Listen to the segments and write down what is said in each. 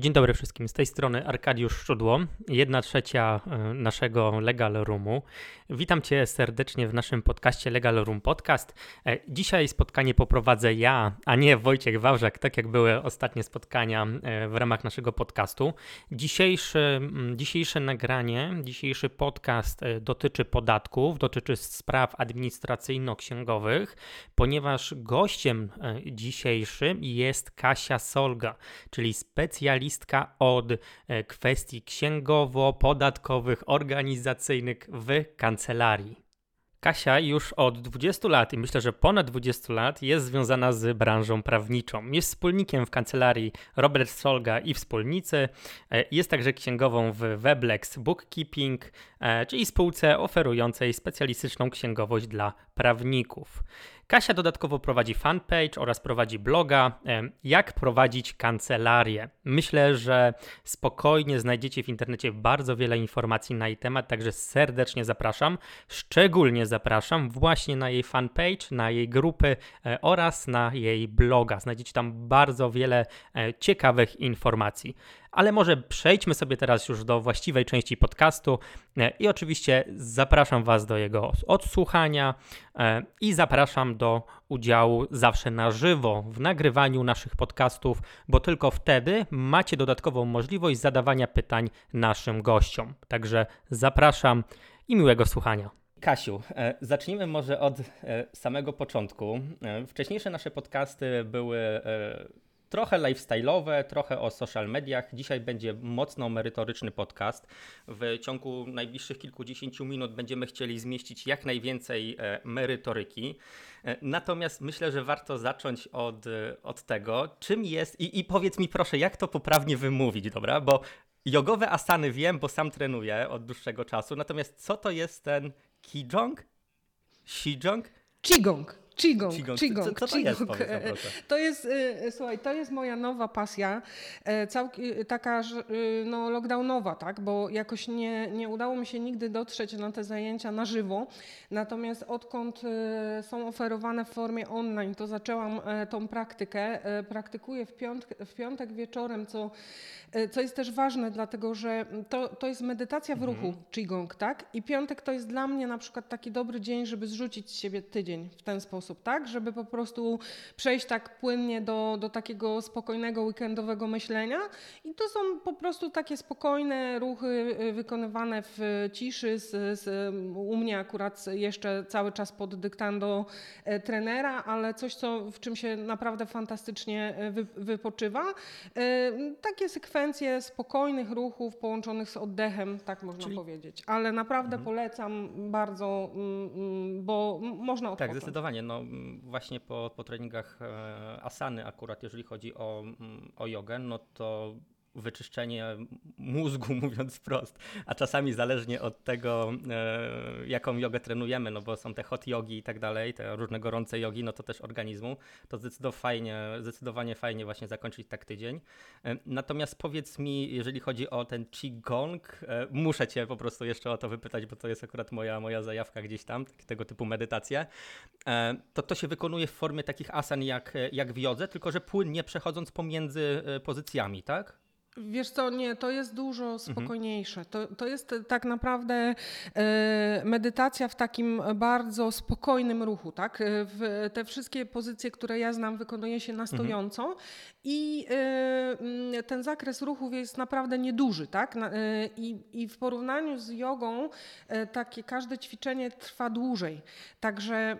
Dzień dobry wszystkim. Z tej strony Arkadiusz Szczudło, jedna trzecia e, naszego Legal Roomu. Witam Cię serdecznie w naszym podcaście Legal Room Podcast. E, dzisiaj spotkanie poprowadzę ja, a nie Wojciech Wawrzak, tak jak były ostatnie spotkania e, w ramach naszego podcastu. Dzisiejszy, dzisiejsze nagranie, dzisiejszy podcast dotyczy podatków, dotyczy spraw administracyjno-księgowych, ponieważ gościem dzisiejszym jest Kasia Solga, czyli specjalista specjalistka od e, kwestii księgowo-podatkowych, organizacyjnych w kancelarii. Kasia już od 20 lat i myślę, że ponad 20 lat jest związana z branżą prawniczą. Jest wspólnikiem w kancelarii Robert Solga i wspólnicy. E, jest także księgową w Weblex Bookkeeping, e, czyli spółce oferującej specjalistyczną księgowość dla prawników. Kasia dodatkowo prowadzi fanpage oraz prowadzi bloga Jak prowadzić kancelarię. Myślę, że spokojnie znajdziecie w internecie bardzo wiele informacji na jej temat, także serdecznie zapraszam. Szczególnie zapraszam właśnie na jej fanpage, na jej grupy e, oraz na jej bloga. Znajdziecie tam bardzo wiele e, ciekawych informacji. Ale może przejdźmy sobie teraz już do właściwej części podcastu e, i oczywiście zapraszam Was do jego odsłuchania e, i zapraszam do udziału zawsze na żywo w nagrywaniu naszych podcastów, bo tylko wtedy macie dodatkową możliwość zadawania pytań naszym gościom. Także zapraszam i miłego słuchania. Kasiu, e, zacznijmy może od samego początku. Wcześniejsze nasze podcasty były trochę lifestyle'owe, trochę o social mediach. Dzisiaj będzie mocno merytoryczny podcast. W ciągu najbliższych kilkudziesięciu minut będziemy chcieli zmieścić jak najwięcej e, merytoryki. E, natomiast myślę, że warto zacząć od, e, od tego, czym jest i, i powiedz mi proszę, jak to poprawnie wymówić, dobra? Bo jogowe asany wiem, bo sam trenuję od dłuższego czasu. Natomiast co to jest ten Kijong? Shijong? Qigong. Qigong, Qigong. Qigong, co, co to Jest, to jest, y, słuchaj, to jest moja nowa pasja, e, całk- taka y, no, lockdownowa, tak, bo jakoś nie, nie udało mi się nigdy dotrzeć na te zajęcia na żywo, natomiast odkąd y, są oferowane w formie online, to zaczęłam e, tą praktykę, e, praktykuję w, piątek, w piątek wieczorem, co, co jest też ważne, dlatego że to, to jest medytacja w ruchu, mhm. Qigong, tak, i piątek to jest dla mnie na przykład taki dobry dzień, żeby zrzucić z siebie tydzień w ten sposób sposób, tak? Żeby po prostu przejść tak płynnie do, do takiego spokojnego weekendowego myślenia. I to są po prostu takie spokojne ruchy y, wykonywane w ciszy. Z, z, u mnie akurat jeszcze cały czas pod dyktando e, trenera, ale coś, co, w czym się naprawdę fantastycznie e, wy, wypoczywa. E, takie sekwencje spokojnych ruchów połączonych z oddechem, tak można Czyli... powiedzieć. Ale naprawdę mhm. polecam bardzo, mm, mm, bo można odpocząć. Tak, zdecydowanie. No, właśnie po, po treningach e, asany akurat, jeżeli chodzi o, o jogę, no to wyczyszczenie mózgu, mówiąc wprost, a czasami zależnie od tego, e, jaką jogę trenujemy, no bo są te hot jogi i tak dalej, te różne gorące jogi, no to też organizmu, to zdecydowanie zdecydowanie fajnie właśnie zakończyć tak tydzień. E, natomiast powiedz mi, jeżeli chodzi o ten Qigong, e, muszę cię po prostu jeszcze o to wypytać, bo to jest akurat moja, moja zajawka gdzieś tam, tego typu medytacje, to to się wykonuje w formie takich asan jak, jak w jodze, tylko że płynnie przechodząc pomiędzy pozycjami, tak? Wiesz co, nie, to jest dużo mhm. spokojniejsze. To, to jest tak naprawdę e, medytacja w takim bardzo spokojnym ruchu, tak? E, w te wszystkie pozycje, które ja znam, wykonuje się na mhm. stojąco. I e, ten zakres ruchów jest naprawdę nieduży, tak? E, i, I w porównaniu z jogą e, takie każde ćwiczenie trwa dłużej. Także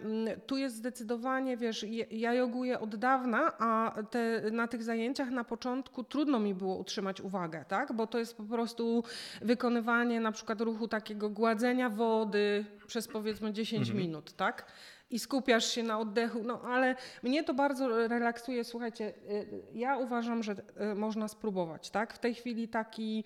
tu jest zdecydowanie, wiesz, ja joguję od dawna, a te, na tych zajęciach na początku trudno mi było utrzymać uwagę, tak? Bo to jest po prostu wykonywanie na przykład ruchu takiego gładzenia wody przez powiedzmy 10 mhm. minut, tak? I skupiasz się na oddechu. No ale mnie to bardzo relaksuje. Słuchajcie, y, ja uważam, że y, można spróbować. Tak? W tej chwili taki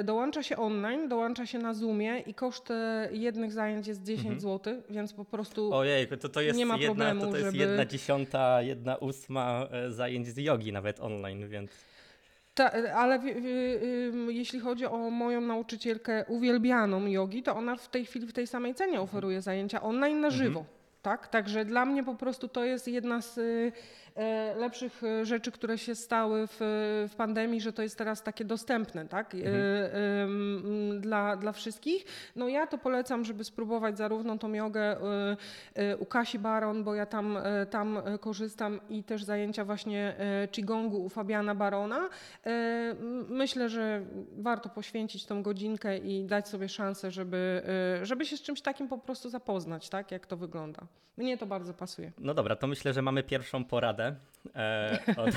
y, dołącza się online, dołącza się na Zoomie i koszt jednych zajęć jest 10 mhm. zł, więc po prostu Ojej, to, to jest nie ma jedna, problemu, to, to jest żeby... jedna dziesiąta, jedna ósma e, zajęć z jogi nawet online, więc... Ta, ale w, w, jeśli chodzi o moją nauczycielkę uwielbianą jogi, to ona w tej chwili w tej samej cenie oferuje zajęcia online na żywo. Mhm. Tak? Także dla mnie po prostu to jest jedna z e, lepszych e, rzeczy, które się stały w, w pandemii, że to jest teraz takie dostępne, tak, mhm. dla, dla wszystkich. No ja to polecam, żeby spróbować zarówno tą jogę u Kasi Baron, bo ja tam, tam korzystam i też zajęcia właśnie Qigongu u Fabiana Barona. Myślę, że warto poświęcić tą godzinkę i dać sobie szansę, żeby, żeby się z czymś takim po prostu zapoznać, tak, jak to wygląda. Mnie to bardzo pasuje. No dobra, to myślę, że mamy pierwszą poradę e, od,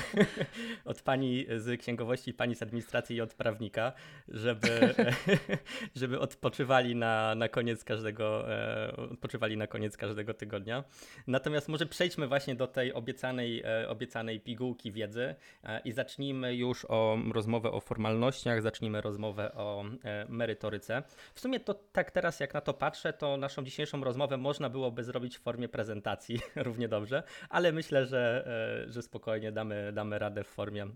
od, pani z księgowości, pani z administracji i od prawnika, żeby, żeby odpoczywali na, na koniec każdego e, odpoczywali na koniec każdego tygodnia. Natomiast może przejdźmy właśnie do tej obiecanej, e, obiecanej pigułki wiedzy e, i zacznijmy już o rozmowę o formalnościach, zacznijmy rozmowę o e, merytoryce. W sumie to tak teraz jak na to patrzę, to naszą dzisiejszą rozmowę można byłoby zrobić w formie prezentacji równie dobrze, ale myślę, że, że spokojnie damy, damy radę w formie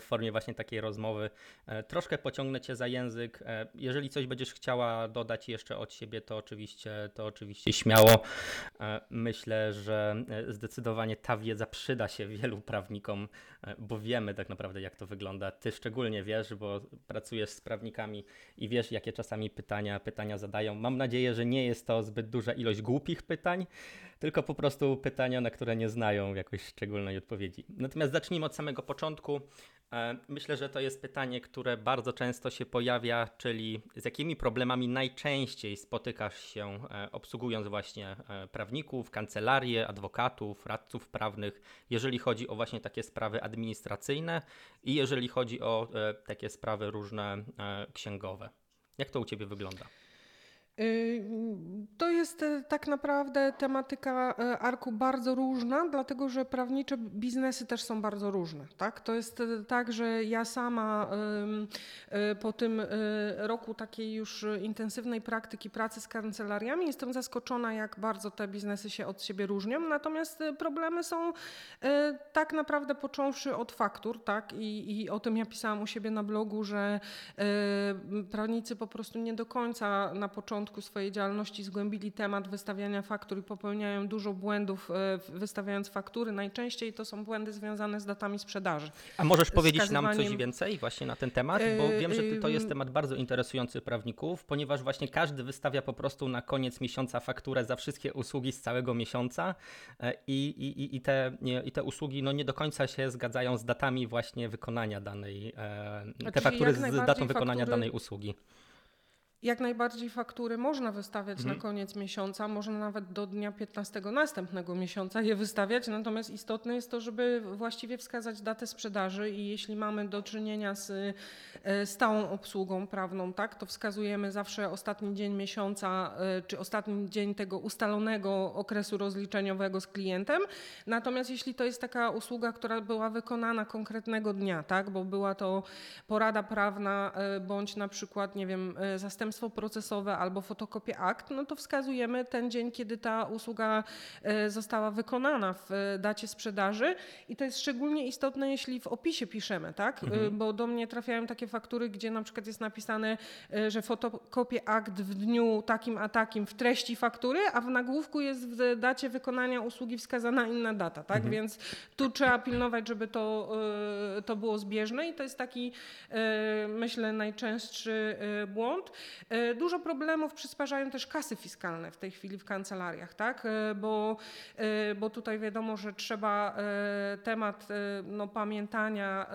w formie właśnie takiej rozmowy. E, troszkę pociągnę cię za język. E, jeżeli coś będziesz chciała dodać jeszcze od siebie, to oczywiście, to oczywiście śmiało. Myślę, że zdecydowanie ta wiedza przyda się wielu prawnikom, bo wiemy tak naprawdę, jak to wygląda. Ty szczególnie wiesz, bo pracujesz z prawnikami i wiesz, jakie czasami pytania, pytania zadają. Mam nadzieję, że nie jest to zbyt duża ilość głupich pytań, tylko po prostu pytania, na które nie znają jakoś szczególnej odpowiedzi. Natomiast zacznijmy od samego początku. E, myślę, że to jest pytanie, które bardzo często się pojawia, czyli z jakimi problemami najczęściej spotykasz się e, obsługując właśnie e, prawników, kancelarie, adwokatów, radców prawnych, jeżeli chodzi o właśnie takie sprawy administracyjne i jeżeli chodzi o takie sprawy różne księgowe. Jak to u Ciebie wygląda? To jest e, tak naprawdę tematyka e, arku bardzo różna, dlatego że prawnicze biznesy też są bardzo różne. Tak? To jest e, tak, że ja sama po tym roku takiej już intensywnej praktyki pracy z kancelariami jestem zaskoczona, jak bardzo te biznesy się od siebie różnią. Natomiast problemy są tak naprawdę począwszy od faktur, tak? I, i o tym ja pisałam u siebie na blogu, że prawnicy po prostu nie do końca na początku początku swojej działalności zgłębili temat wystawiania faktur i popełniają dużo błędów e, wystawiając faktury. Najczęściej to są błędy związane z datami sprzedaży. A możesz powiedzieć nam coś więcej właśnie na ten temat? Bo e, wiem, że to jest temat bardzo interesujący prawników, ponieważ właśnie każdy wystawia po prostu na koniec miesiąca fakturę za wszystkie usługi z całego miesiąca e, i, i, i, te, i te usługi no, nie do końca się zgadzają z datami właśnie wykonania danej, te faktury z datą wykonania faktury... danej usługi. Jak najbardziej faktury można wystawiać mhm. na koniec miesiąca, można nawet do dnia 15 następnego miesiąca je wystawiać, natomiast istotne jest to, żeby właściwie wskazać datę sprzedaży i jeśli mamy do czynienia z e, stałą obsługą prawną, tak, to wskazujemy zawsze ostatni dzień miesiąca e, czy ostatni dzień tego ustalonego okresu rozliczeniowego z klientem. Natomiast jeśli to jest taka usługa, która była wykonana konkretnego dnia, tak, bo była to porada prawna e, bądź na przykład, nie wiem, zastępstwo przestępstwo procesowe albo fotokopię akt, no to wskazujemy ten dzień, kiedy ta usługa e, została wykonana w e, dacie sprzedaży i to jest szczególnie istotne, jeśli w opisie piszemy, tak? E, mhm. Bo do mnie trafiają takie faktury, gdzie na przykład jest napisane, że fotokopię akt w dniu takim a takim w treści faktury, a w nagłówku jest w dacie wykonania usługi wskazana inna data, tak? Mhm. Więc tu trzeba pilnować, żeby to, to było zbieżne i to jest taki, myślę, najczęstszy błąd. E, dużo problemów przysparzają też kasy fiskalne w tej chwili w kancelariach, tak? E, bo, e, bo tutaj wiadomo, że trzeba temat no, pamiętania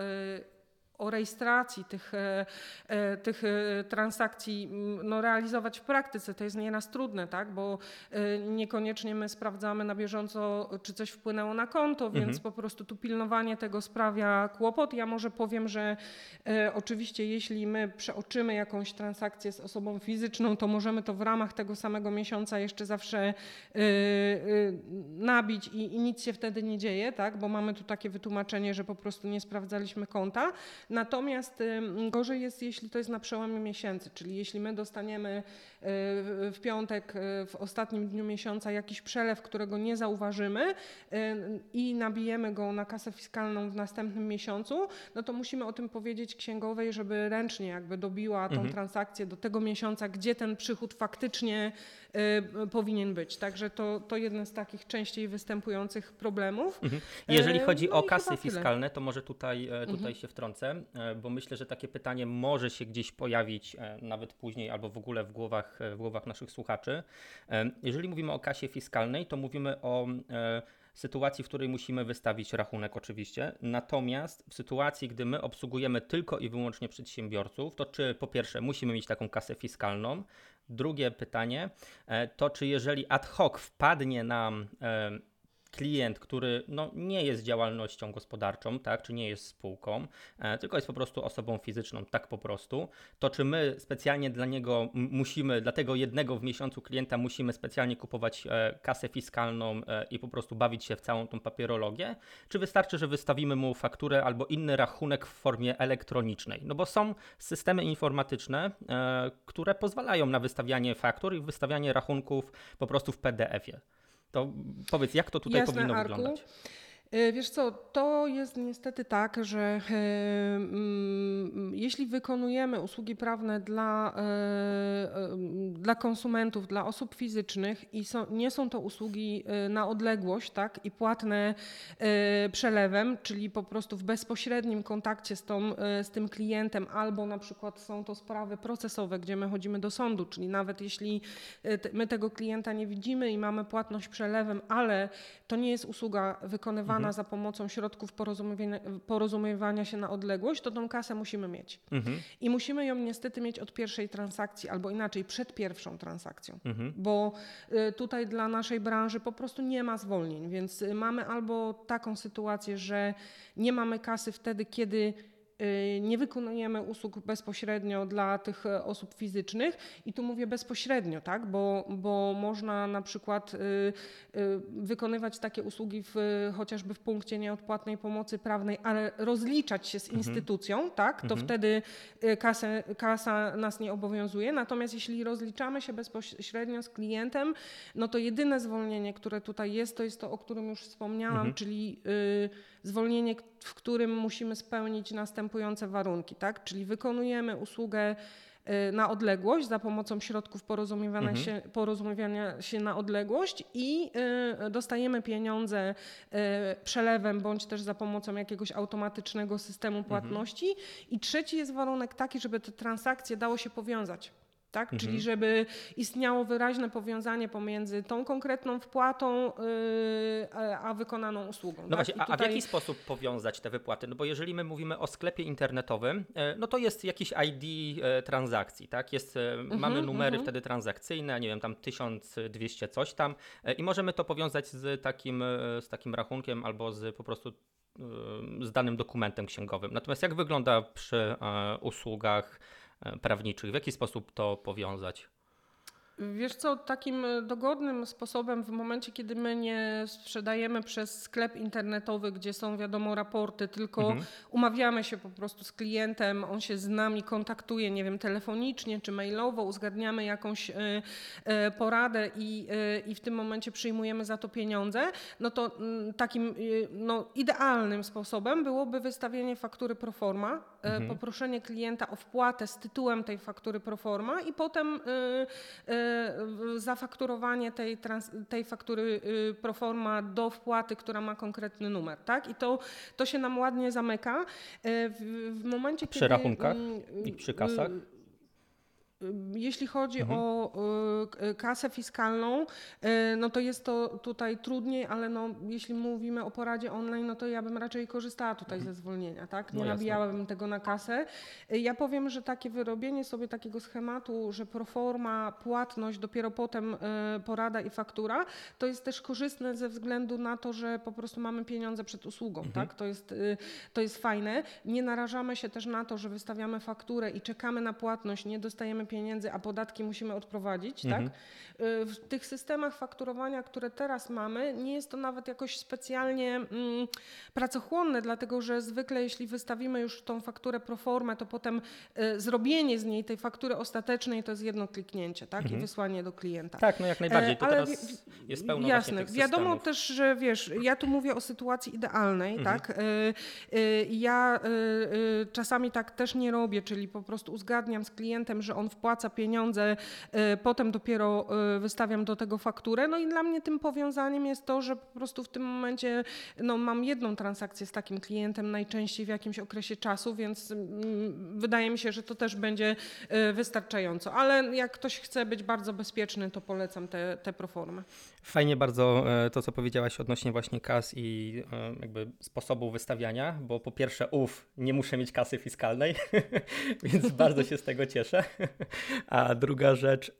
o rejestracji tych, e, e, tych e, transakcji no, realizować w praktyce. To jest nieraz trudne, tak? bo niekoniecznie my sprawdzamy na bieżąco, czy coś wpłynęło na konto, więc mhm. po prostu tu pilnowanie tego sprawia kłopot. Ja może powiem, że oczywiście jeśli my przeoczymy jakąś transakcję z osobą fizyczną, to możemy to w ramach tego samego miesiąca jeszcze zawsze nabić i, i nic się wtedy nie dzieje, tak? bo mamy tu takie wytłumaczenie, że po prostu nie sprawdzaliśmy konta. Natomiast gorzej jest, jeśli to jest na przełomie miesięcy, czyli jeśli my dostaniemy y, w piątek, y, w ostatnim dniu miesiąca jakiś przelew, którego nie zauważymy y, i nabijemy go na kasę fiskalną w następnym miesiącu, no to musimy o tym powiedzieć księgowej, żeby ręcznie jakby dobiła tą Mhm. transakcję do tego miesiąca, gdzie ten przychód faktycznie powinien być. Także to, to jeden z takich częściej występujących problemów. Mhm. Jeżeli E, chodzi no o kasy fiskalne, to może tutaj, e, tutaj Mhm. się wtrącę, e, bo myślę, że takie pytanie może się gdzieś pojawić e, nawet później albo w ogóle w głowach, w głowach naszych słuchaczy. Jeżeli mówimy o kasie fiskalnej, to mówimy o sytuacji, w której musimy wystawić rachunek oczywiście. Natomiast w sytuacji, gdy my obsługujemy tylko i wyłącznie przedsiębiorców, to czy po pierwsze musimy mieć taką kasę fiskalną? Drugie pytanie e, to czy jeżeli ad hoc wpadnie nam e, klient, który no, nie jest działalnością gospodarczą, tak, czy nie jest spółką, e, tylko jest po prostu osobą fizyczną, tak po prostu, to czy my specjalnie dla niego musimy, dla tego jednego w miesiącu klienta musimy specjalnie kupować e, kasę fiskalną e, i po prostu bawić się w całą tą papierologię, czy wystarczy, że wystawimy mu fakturę albo inny rachunek w formie elektronicznej? No bo są systemy informatyczne, e, które pozwalają na wystawianie faktur i wystawianie rachunków po prostu w PDF-ie. To powiedz, jak to tutaj Jasne, powinno Arku. wyglądać? Y, Wiesz co, to jest niestety tak, że e, mm, jeśli wykonujemy usługi prawne dla, e, e, dla konsumentów, dla osób fizycznych i są, nie są to usługi e, na odległość tak, i płatne e, przelewem, czyli po prostu w bezpośrednim kontakcie z, tą, e, z tym klientem, albo na przykład są to sprawy procesowe, gdzie my chodzimy do sądu, czyli nawet jeśli e, my tego klienta nie widzimy i mamy płatność przelewem, ale to nie jest usługa wykonywana za pomocą środków porozumiewania, porozumiewania się na odległość, to tą kasę musimy mieć. Mhm, I musimy ją niestety mieć od pierwszej transakcji, albo inaczej przed pierwszą transakcją. mhm, Bo y, tutaj dla naszej branży po prostu nie ma zwolnień, więc y, mamy albo taką sytuację, że nie mamy kasy wtedy, kiedy nie wykonujemy usług bezpośrednio dla tych e, osób fizycznych i tu mówię bezpośrednio, tak? bo, bo można na przykład y, y, wykonywać takie usługi w, chociażby w punkcie nieodpłatnej pomocy prawnej, ale rozliczać się z instytucją, tak? to Mhm. wtedy y, kasę, kasa nas nie obowiązuje. Natomiast jeśli rozliczamy się bezpośrednio z klientem, no to jedyne zwolnienie, które tutaj jest, to jest to, o którym już wspomniałam, Mhm. czyli y, zwolnienie, w którym musimy spełnić następujące warunki, tak? Czyli wykonujemy usługę y, na odległość za pomocą środków porozumiewania, Mhm. się, porozumiewania się na odległość i y, dostajemy pieniądze y, przelewem bądź też za pomocą jakiegoś automatycznego systemu płatności. I trzeci jest warunek taki, żeby te transakcje dało się powiązać. Tak? Mhm. Czyli żeby istniało wyraźne powiązanie pomiędzy tą konkretną wpłatą yy, a, wykonaną usługą. No tak? właśnie, a, a w tutaj- jaki sposób powiązać te wypłaty? No bo jeżeli my mówimy o sklepie internetowym, e, no to jest jakiś ID e, transakcji, tak? Jest, e, mamy numery mhm. wtedy transakcyjne, nie wiem, tam 1200 coś tam i możemy to powiązać z takim, z takim rachunkiem albo z po prostu z danym dokumentem księgowym. Natomiast jak wygląda przy usługach prawniczych? W jaki sposób to powiązać? Wiesz co, takim e, dogodnym sposobem w momencie, kiedy my nie sprzedajemy przez sklep internetowy, gdzie są wiadomo raporty, tylko Mhm. umawiamy się po prostu z klientem, on się z nami kontaktuje, nie wiem, telefonicznie czy mailowo, uzgadniamy jakąś e, e, poradę i, i w tym momencie przyjmujemy za to pieniądze, no to mm, takim no, idealnym sposobem byłoby wystawienie faktury pro forma, e, poproszenie klienta o wpłatę z tytułem tej faktury pro forma i potem zafakturowanie tej, trans, tej faktury y, pro forma do wpłaty, która ma konkretny numer, tak? I to, to się nam ładnie zamyka. E, W, w momencie, Przy kiedy... rachunkach mm, i przy kasach? Jeśli chodzi Mhm. o kasę fiskalną, y, no to jest to tutaj trudniej, ale no, jeśli mówimy o poradzie online, no to ja bym raczej korzystała tutaj ze zwolnienia, tak? Nie No nabijałabym tego na kasę. Y, Ja powiem, że takie wyrobienie sobie takiego schematu, że proforma, płatność, dopiero potem y, porada i faktura, to jest też korzystne ze względu na to, że po prostu mamy pieniądze przed usługą, Mhm. tak? To jest, to jest fajne. Nie narażamy się też na to, że wystawiamy fakturę i czekamy na płatność, nie dostajemy pieniędzy, a podatki musimy odprowadzić, Mhm. tak? Y, W tych systemach fakturowania, które teraz mamy, nie jest to nawet jakoś specjalnie mm, pracochłonne, dlatego że zwykle jeśli wystawimy już tą fakturę pro forma, to potem y, zrobienie z niej tej faktury ostatecznej to jest jedno kliknięcie, tak? I wysłanie do klienta. Tak, no jak najbardziej. To ale teraz jest pełno Jasne. Wiadomo też, że wiesz, ja tu mówię o sytuacji idealnej, Mhm. tak? Y, y, Ja y, y, czasami tak też nie robię, czyli po prostu uzgadniam z klientem, że on wpłaca pieniądze, y, potem dopiero y, wystawiam do tego fakturę. No i dla mnie tym powiązaniem jest to, że po prostu w tym momencie no, mam jedną transakcję z takim klientem najczęściej w jakimś okresie czasu, więc mm, wydaje mi się, że to też będzie y, wystarczająco. Ale jak ktoś chce być bardzo bezpieczny, to polecam te, te proformy. Fajnie bardzo e, to, co powiedziałaś odnośnie właśnie kas i e, jakby sposobu wystawiania, bo po pierwsze, uf, nie muszę mieć kasy fiskalnej, więc bardzo się z tego cieszę. A druga rzecz,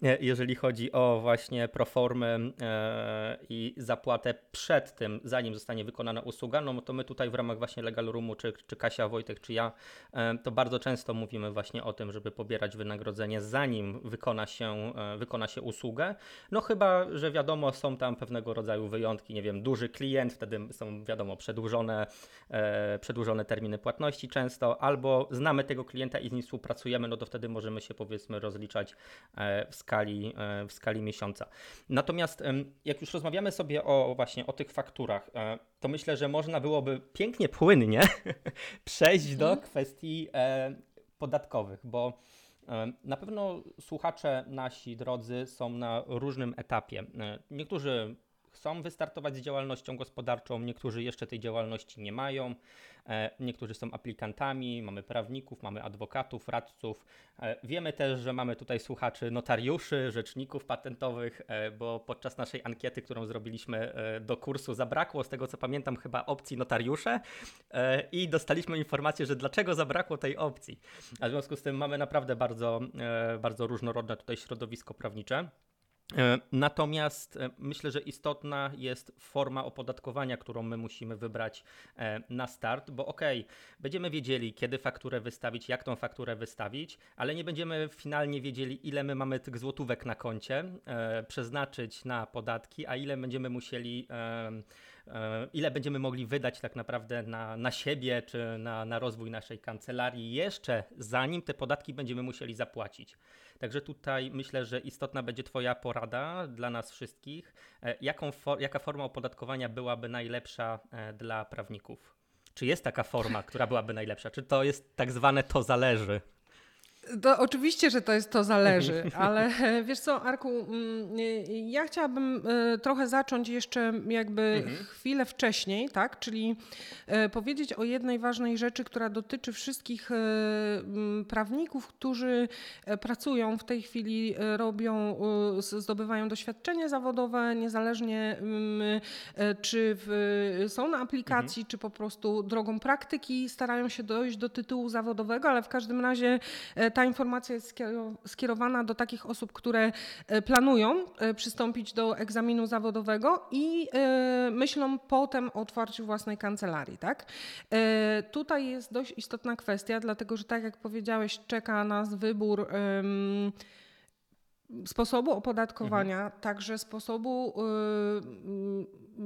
jeżeli chodzi o właśnie proformy e, i zapłatę przed tym, zanim zostanie wykonana usługa, no to my tutaj w ramach właśnie Legal Roomu, czy, czy Kasia, Wojtek, czy ja, e, to bardzo często mówimy właśnie o tym, żeby pobierać wynagrodzenie zanim wykona się, e, wykona się usługę. No chyba, że wiadomo, są tam pewnego rodzaju wyjątki, nie wiem, duży klient, wtedy są wiadomo przedłużone, przedłużone terminy płatności często, albo znamy tego klienta i z nim współpracujemy, no to wtedy możemy się powiedzmy rozliczać e, w skali, e, w skali miesiąca. Natomiast jak już rozmawiamy sobie o właśnie o tych fakturach, e, to myślę, że można byłoby pięknie, płynnie przejść do kwestii e, podatkowych, bo na pewno słuchacze nasi drodzy są na różnym etapie. Niektórzy chcą wystartować z działalnością gospodarczą, niektórzy jeszcze tej działalności nie mają, e, niektórzy są aplikantami, mamy prawników, mamy adwokatów, radców. E, Wiemy też, że mamy tutaj słuchaczy notariuszy, rzeczników patentowych, e, bo podczas naszej ankiety, którą zrobiliśmy do kursu, zabrakło, z tego co pamiętam, chyba opcji notariusze i dostaliśmy informację, że dlaczego zabrakło tej opcji. A w związku z tym mamy naprawdę bardzo, bardzo różnorodne tutaj środowisko prawnicze. E, Natomiast e, myślę, że istotna jest forma opodatkowania, którą my musimy wybrać e, na start, bo okej, będziemy wiedzieli, kiedy fakturę wystawić, jak tą fakturę wystawić, ale nie będziemy finalnie wiedzieli, ile my mamy tych złotówek na koncie przeznaczyć na podatki, a ile będziemy musieli. Ile będziemy mogli wydać tak naprawdę na, na siebie czy na, na rozwój naszej kancelarii jeszcze zanim te podatki będziemy musieli zapłacić. Także tutaj myślę, że istotna będzie Twoja porada dla nas wszystkich. E, Jaką for, jaka forma opodatkowania byłaby najlepsza e, dla prawników? Czy jest taka forma, która byłaby najlepsza? Czy to jest tak zwane to zależy? To oczywiście, że to jest to zależy, ale wiesz co, Arku, mm, ja chciałabym e, trochę zacząć jeszcze jakby chwilę wcześniej, tak? Czyli e, powiedzieć o jednej ważnej rzeczy, która dotyczy wszystkich mm, prawników, którzy e, pracują w tej chwili, robią, zdobywają doświadczenie zawodowe, niezależnie mm, czy w, są na aplikacji, czy po prostu drogą praktyki starają się dojść do tytułu zawodowego, ale w każdym razie e, ta informacja jest skiero- skierowana do takich osób, które e, planują e, przystąpić do egzaminu zawodowego i e, myślą potem o otwarciu własnej kancelarii. Tak? Tutaj jest dość istotna kwestia, dlatego że tak jak powiedziałeś, czeka nas wybór. sposobu opodatkowania, także sposobu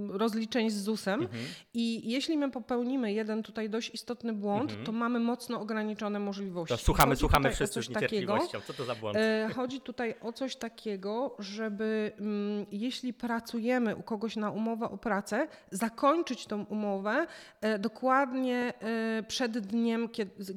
rozliczeń z ZUS-em. Mhm. I jeśli my popełnimy jeden tutaj dość istotny błąd, Mhm. to mamy mocno ograniczone możliwości. To słuchamy, Chodzi słuchamy wszyscy z niecierpliwością. Co to za błąd? E, Chodzi tutaj o coś takiego, żeby mm, jeśli pracujemy u kogoś na umowę o pracę, zakończyć tą umowę e, dokładnie e, przed dniem,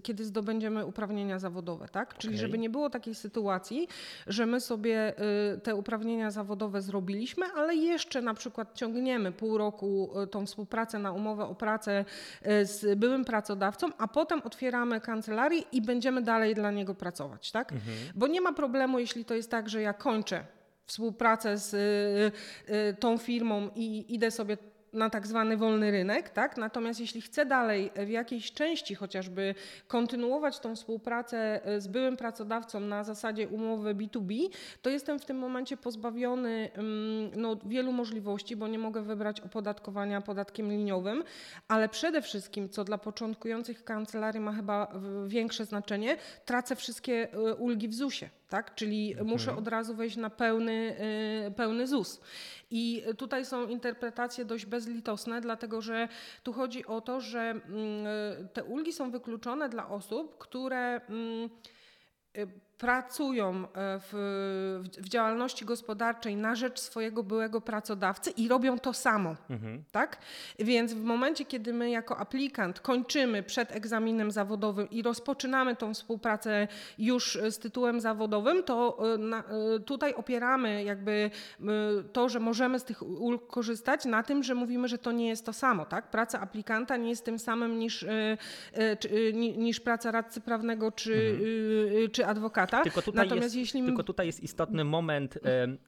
kiedy, zdobędziemy uprawnienia zawodowe, tak? Czyli Okej. żeby nie było takiej sytuacji, że my sobie e, te uprawnienia zawodowe zrobiliśmy, ale jeszcze na przykład ciągniemy pół roku e, tą współpracę na umowę o pracę e, z byłym pracodawcą, a potem otwieramy kancelarię i będziemy dalej dla niego pracować, tak? Mhm. Bo nie ma problemu, jeśli to jest tak, że ja kończę współpracę z y, tą firmą i idę sobie na tak zwany wolny rynek, tak? Natomiast jeśli chcę dalej w jakiejś części chociażby kontynuować tą współpracę y, z byłym pracodawcą na zasadzie umowy B2B, to jestem w tym momencie pozbawiony ym, no, wielu możliwości, bo nie mogę wybrać opodatkowania podatkiem liniowym, ale przede wszystkim, co dla początkujących kancelarii ma chyba większe znaczenie, tracę wszystkie y, ulgi w ZUS-ie. Tak? Czyli mhm. muszę od razu wejść na pełny, pełny ZUS. I tutaj są interpretacje dość bezlitosne, dlatego że tu chodzi o to, że mm, te ulgi są wykluczone dla osób, które mm, pracują e, w, w, działalności gospodarczej na rzecz swojego byłego pracodawcy i robią to samo. Mhm. Tak? Więc w momencie, kiedy my jako aplikant kończymy przed egzaminem zawodowym i rozpoczynamy tą współpracę już z tytułem zawodowym, to e, na, e, tutaj opieramy jakby to, że możemy z tych ulg korzystać na tym, że mówimy, że to nie jest to samo. Tak? Praca aplikanta nie jest tym samym niż, niż praca radcy prawnego czy, mhm. czy adwokata. Tylko tutaj, Natomiast jest, jeśli... tylko tutaj jest istotny moment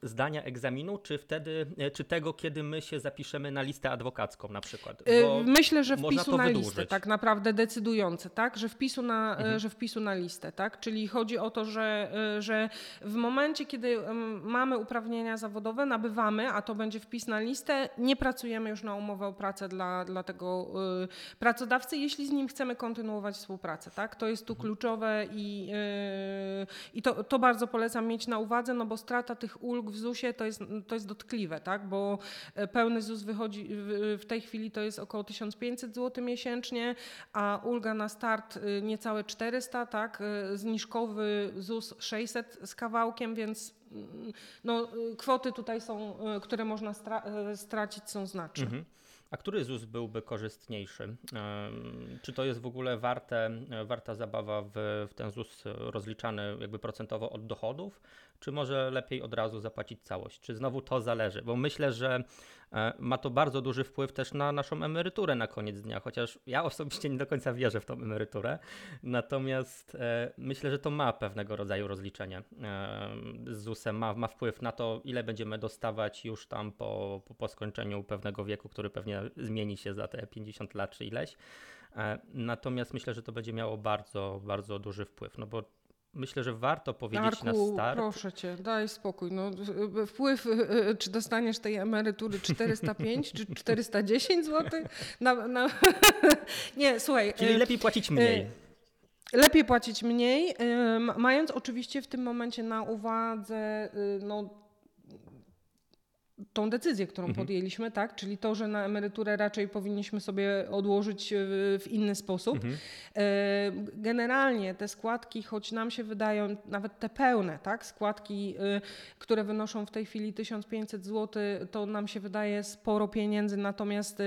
zdania egzaminu, czy wtedy, e, czy tego, kiedy my się zapiszemy na listę adwokacką na przykład. E, myślę, że wpisu na listę tak naprawdę decydujące, tak? Że wpisu na, e, mhm. że wpisu na listę, tak? Czyli chodzi o to, że, że w momencie, kiedy mamy uprawnienia zawodowe, nabywamy, a to będzie wpis na listę, nie pracujemy już na umowę o pracę dla, dla tego pracodawcy, jeśli z nim chcemy kontynuować współpracę, tak? To jest tu mhm. kluczowe i i to, to bardzo polecam mieć na uwadze, no bo strata tych ulg w ZUS-ie to jest, to jest dotkliwe, tak? bo e, pełny ZUS wychodzi w, tej chwili to jest około 1500 zł miesięcznie, a ulga na start y, niecałe 400, tak? Y, zniżkowy ZUS 600 z kawałkiem, więc mm, no, y, kwoty tutaj są, które można stra stracić są znaczne. Mhm. A który ZUS byłby korzystniejszy? Czy to jest w ogóle warte, warta zabawa w, w ten ZUS rozliczany jakby procentowo od dochodów, czy może lepiej od razu zapłacić całość? Czy znowu to zależy? Bo myślę, że e, ma to bardzo duży wpływ też na naszą emeryturę na koniec dnia, chociaż ja osobiście nie do końca wierzę w tą emeryturę. Natomiast e, myślę, że to ma pewnego rodzaju rozliczenie e, z ZUS-em, ma, ma wpływ na to, ile będziemy dostawać już tam po, po, po skończeniu pewnego wieku, który pewnie zmieni się za te 50 lat czy ileś. Natomiast myślę, że to będzie miało bardzo, bardzo duży wpływ, no bo myślę, że warto powiedzieć na start. proszę cię, daj spokój. No, wpływ, y, czy dostaniesz tej emerytury 405 czy 410 zł? Na, na... Nie, słuchaj. Czyli y, lepiej płacić mniej. Lepiej płacić mniej, mając oczywiście w tym momencie na uwadze no, tą decyzję, którą mhm. podjęliśmy, tak? Czyli to, że na emeryturę raczej powinniśmy sobie odłożyć w inny sposób. Mhm. E, generalnie te składki, choć nam się wydają nawet te pełne, tak? Składki, y, które wynoszą w tej chwili 1500 zł, to nam się wydaje sporo pieniędzy, natomiast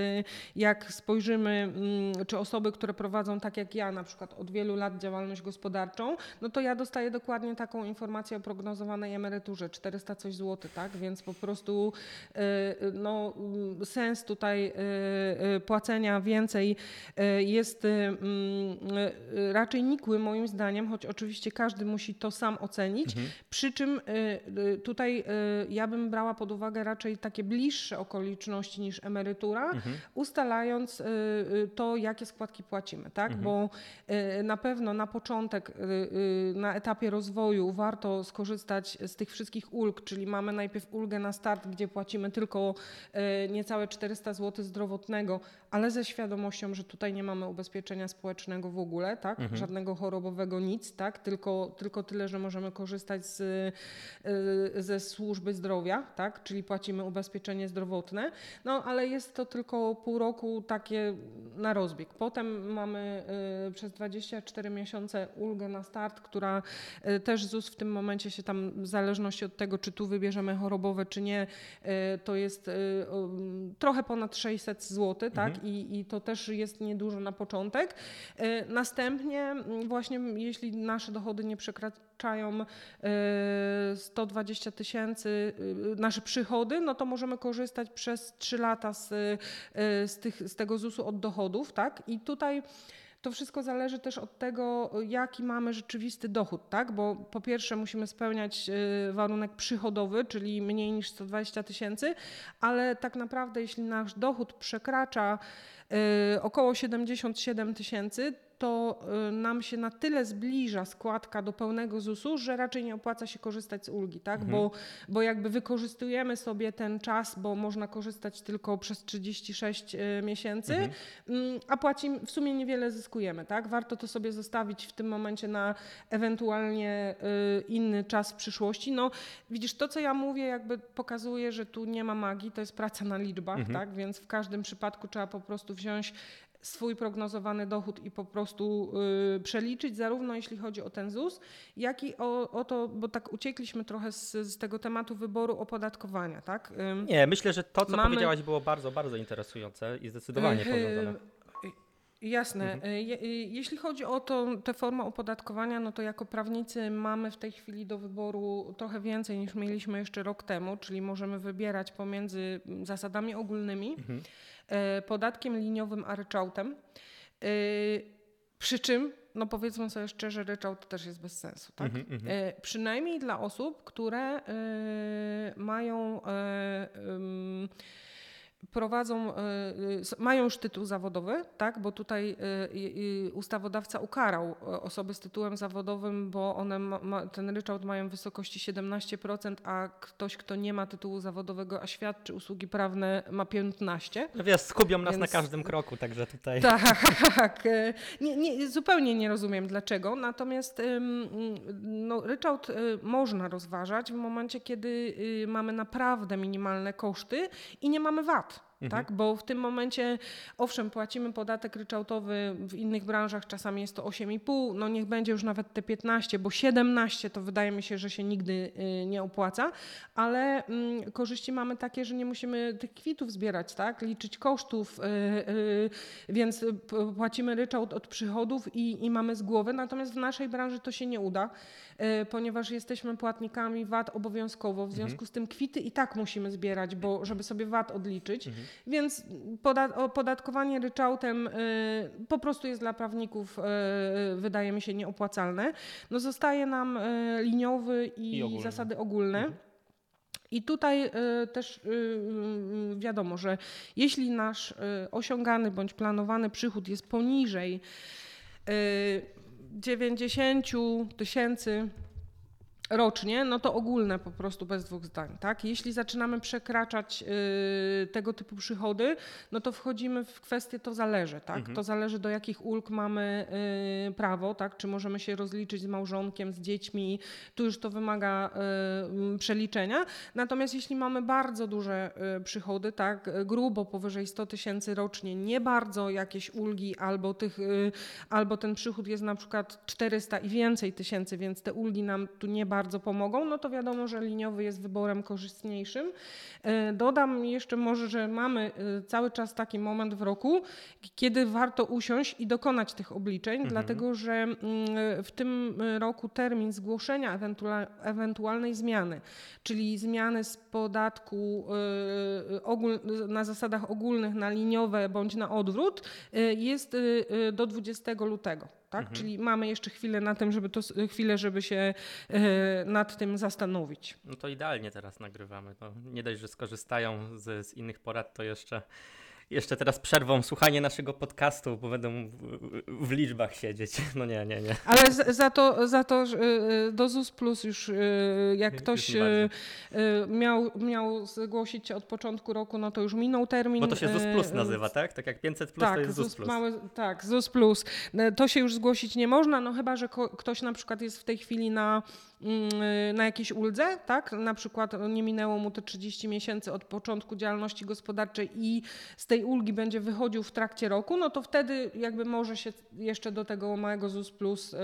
jak spojrzymy, mm, czy osoby, które prowadzą tak jak ja, na przykład od wielu lat działalność gospodarczą, no to ja dostaję dokładnie taką informację o prognozowanej emeryturze, 400 coś złotych, tak? Więc po prostu no, sens tutaj y, y, płacenia więcej jest mm, raczej nikły moim zdaniem, choć oczywiście każdy musi to sam ocenić. Mhm. Przy czym tutaj ja bym brała pod uwagę raczej takie bliższe okoliczności niż emerytura, mhm. ustalając to, jakie składki płacimy, tak? Mhm. Bo na pewno na początek, na etapie rozwoju warto skorzystać z tych wszystkich ulg, czyli mamy najpierw ulgę na start, gdzie płacimy tylko e, niecałe 400 zł zdrowotnego, ale ze świadomością, że tutaj nie mamy ubezpieczenia społecznego w ogóle, tak? Mhm. żadnego chorobowego, nic, tak? tylko, tylko tyle, że możemy korzystać z, e, ze służby zdrowia, tak? czyli płacimy ubezpieczenie zdrowotne, no ale jest to tylko pół roku takie na rozbieg. Potem mamy e, przez 24 miesiące ulgę na start, która też ZUS w tym momencie się tam, w zależności od tego, czy tu wybierzemy chorobowe, czy nie, to jest y, trochę ponad 600 zł, tak? Mhm. I, I to też jest niedużo na początek. Y, następnie mm, właśnie jeśli nasze dochody nie przekraczają 120 y, tysięcy nasze przychody, no to możemy korzystać przez 3 lata z, z, tych, z tego ZUS-u od dochodów, tak? I tutaj to wszystko zależy też od tego, jaki mamy rzeczywisty dochód, tak? Bo po pierwsze musimy spełniać y, warunek przychodowy, czyli mniej niż 120 tysięcy, ale tak naprawdę jeśli nasz dochód przekracza y, około 77 tysięcy, to y, nam się na tyle zbliża składka do pełnego ZUS-u, że raczej nie opłaca się korzystać z ulgi, tak? Mhm. Bo, bo jakby wykorzystujemy sobie ten czas, bo można korzystać tylko przez 36 y, miesięcy, Mhm. mm, a płacimy, w sumie niewiele zyskujemy, tak? Warto to sobie zostawić w tym momencie na ewentualnie y, inny czas w przyszłości. No widzisz, to co ja mówię jakby pokazuje, że tu nie ma magii, to jest praca na liczbach, Mhm. tak? Więc w każdym przypadku trzeba po prostu wziąć swój prognozowany dochód i po prostu y, przeliczyć, zarówno jeśli chodzi o ten ZUS, jak i o, o to, bo tak uciekliśmy trochę z, z tego tematu wyboru opodatkowania, tak? Ym, Nie, myślę, że to, co Mamy- powiedziałaś, było bardzo, bardzo interesujące i zdecydowanie powiązane. Jasne. Mhm. Je- yy, Jeśli chodzi o to, tę formę opodatkowania, no to jako prawnicy mamy w tej chwili do wyboru trochę więcej niż mieliśmy jeszcze rok temu, czyli możemy wybierać pomiędzy zasadami ogólnymi, Mhm. yy, podatkiem liniowym a ryczałtem. Przy czym, no powiedzmy sobie szczerze, ryczałt też jest bez sensu, tak? Mhm, mhm. E, Przynajmniej dla osób, które e, mają e, prowadzą, e, e, mają już tytuł zawodowy, tak? bo tutaj e, ustawodawca ukarał osoby z tytułem zawodowym, bo one ma, ten ryczałt mają w wysokości 17%, a ktoś, kto nie ma tytułu zawodowego, a świadczy usługi prawne ma 15%. No wiesz, skubią nas na Więc- każdym kroku, także tutaj... Tak, nie, nie, zupełnie nie rozumiem dlaczego. Natomiast no, ryczałt można rozważać w momencie, kiedy y, mamy naprawdę minimalne koszty i nie mamy VAT. Mhm. Tak? Bo w tym momencie, owszem, płacimy podatek ryczałtowy, w innych branżach czasami jest to 8,5, no niech będzie już nawet te 15, bo 17 to wydaje mi się, że się nigdy y, nie opłaca, ale mm, korzyści mamy takie, że nie musimy tych kwitów zbierać, tak? liczyć kosztów, y, y, więc płacimy ryczałt od przychodów i, i mamy z głowy, natomiast w naszej branży to się nie uda, y, ponieważ jesteśmy płatnikami VAT obowiązkowo, w związku z tym kwity i tak musimy zbierać, bo żeby sobie VAT odliczyć, więc poda- opodatkowanie ryczałtem y, po prostu jest dla prawników, y, wydaje mi się, nieopłacalne. No zostaje nam y, liniowy i, I ogólny. zasady ogólne. I tutaj y, też y, y, wiadomo, że jeśli nasz y, osiągany bądź planowany przychód jest poniżej y, 90 tysięcy rocznie, no to ogólne po prostu bez dwóch zdań, tak? Jeśli zaczynamy przekraczać y, tego typu przychody, no to wchodzimy w kwestię to zależy, tak? Mhm. To zależy do jakich ulg mamy y, prawo, tak? Czy możemy się rozliczyć z małżonkiem, z dziećmi, tu już to wymaga y, przeliczenia. Natomiast jeśli mamy bardzo duże y, przychody, tak? Grubo powyżej 100 tysięcy rocznie, nie bardzo jakieś ulgi albo tych, y, albo ten przychód jest na przykład 400 i więcej tysięcy, więc te ulgi nam tu nie bardzo pomogą, no to wiadomo, że liniowy jest wyborem korzystniejszym. E, Dodam jeszcze może, że mamy e, cały czas taki moment w roku, kiedy warto usiąść i dokonać tych obliczeń, dlatego że mm, w tym roku termin zgłoszenia ewentua- ewentualnej zmiany, czyli zmiany z podatku e, na zasadach ogólnych na liniowe bądź na odwrót, e, jest e, e, do 20 lutego. Tak? Czyli mamy jeszcze chwilę na tym, żeby to, chwilę, żeby się e, nad tym zastanowić. No to idealnie teraz nagrywamy. No, nie dość, że skorzystają z, z innych porad, to jeszcze, jeszcze teraz przerwą słuchanie naszego podcastu, bo będą w, w liczbach siedzieć. No nie, nie, nie. Ale za to, za to e, do ZUS Plus już e, jak Już ktoś e, e, miał, miał zgłosić się od początku roku, no to już minął termin. Bo to się ZUS Plus nazywa, tak? Tak jak 500 Plus to Tak, jest ZUS ZUS, Plus. mały, tak, ZUS Plus. To się już zgłosić nie można, no chyba, że ko- ktoś na przykład jest w tej chwili na, na jakiejś uldze, tak? Na przykład nie minęło mu te 30 miesięcy od początku działalności gospodarczej i z tej ulgi będzie wychodził w trakcie roku, no to wtedy jakby może się jeszcze do tego małego ZUS Plus e,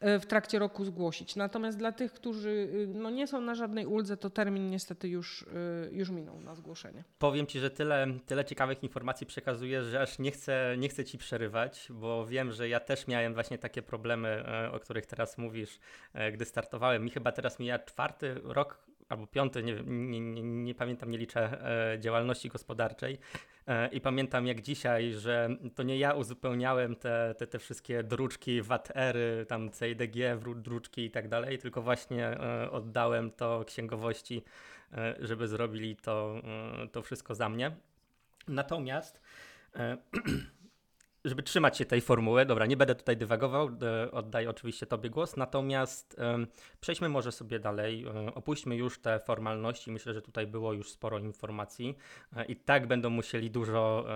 e, w trakcie roku zgłosić. Natomiast dla tych, którzy y, no, nie są na żadnej uldze, to termin niestety już, y, już minął na zgłoszenie. Powiem Ci, że tyle, tyle ciekawych informacji przekazujesz, że aż nie chcę, nie chcę Ci przerywać, bo wiem, że ja też miałem właśnie takie problemy, e, o których teraz mówisz, e, gdy startowałem. Mi chyba teraz mija czwarty rok albo piąty, nie, nie, nie, nie pamiętam, nie liczę e, działalności gospodarczej. E, I pamiętam jak dzisiaj, że to nie ja uzupełniałem te, te, te wszystkie druczki, VAT-ery, tam CIDG, druczki i tak dalej, tylko właśnie e, oddałem to księgowości, e, żeby zrobili to, e, to wszystko za mnie. Natomiast e, żeby trzymać się tej formuły, dobra, nie będę tutaj dywagował, e, oddaję oczywiście Tobie głos, natomiast przejdźmy może sobie dalej, e, opuśćmy już te formalności, myślę, że tutaj było już sporo informacji e, i tak będą musieli dużo,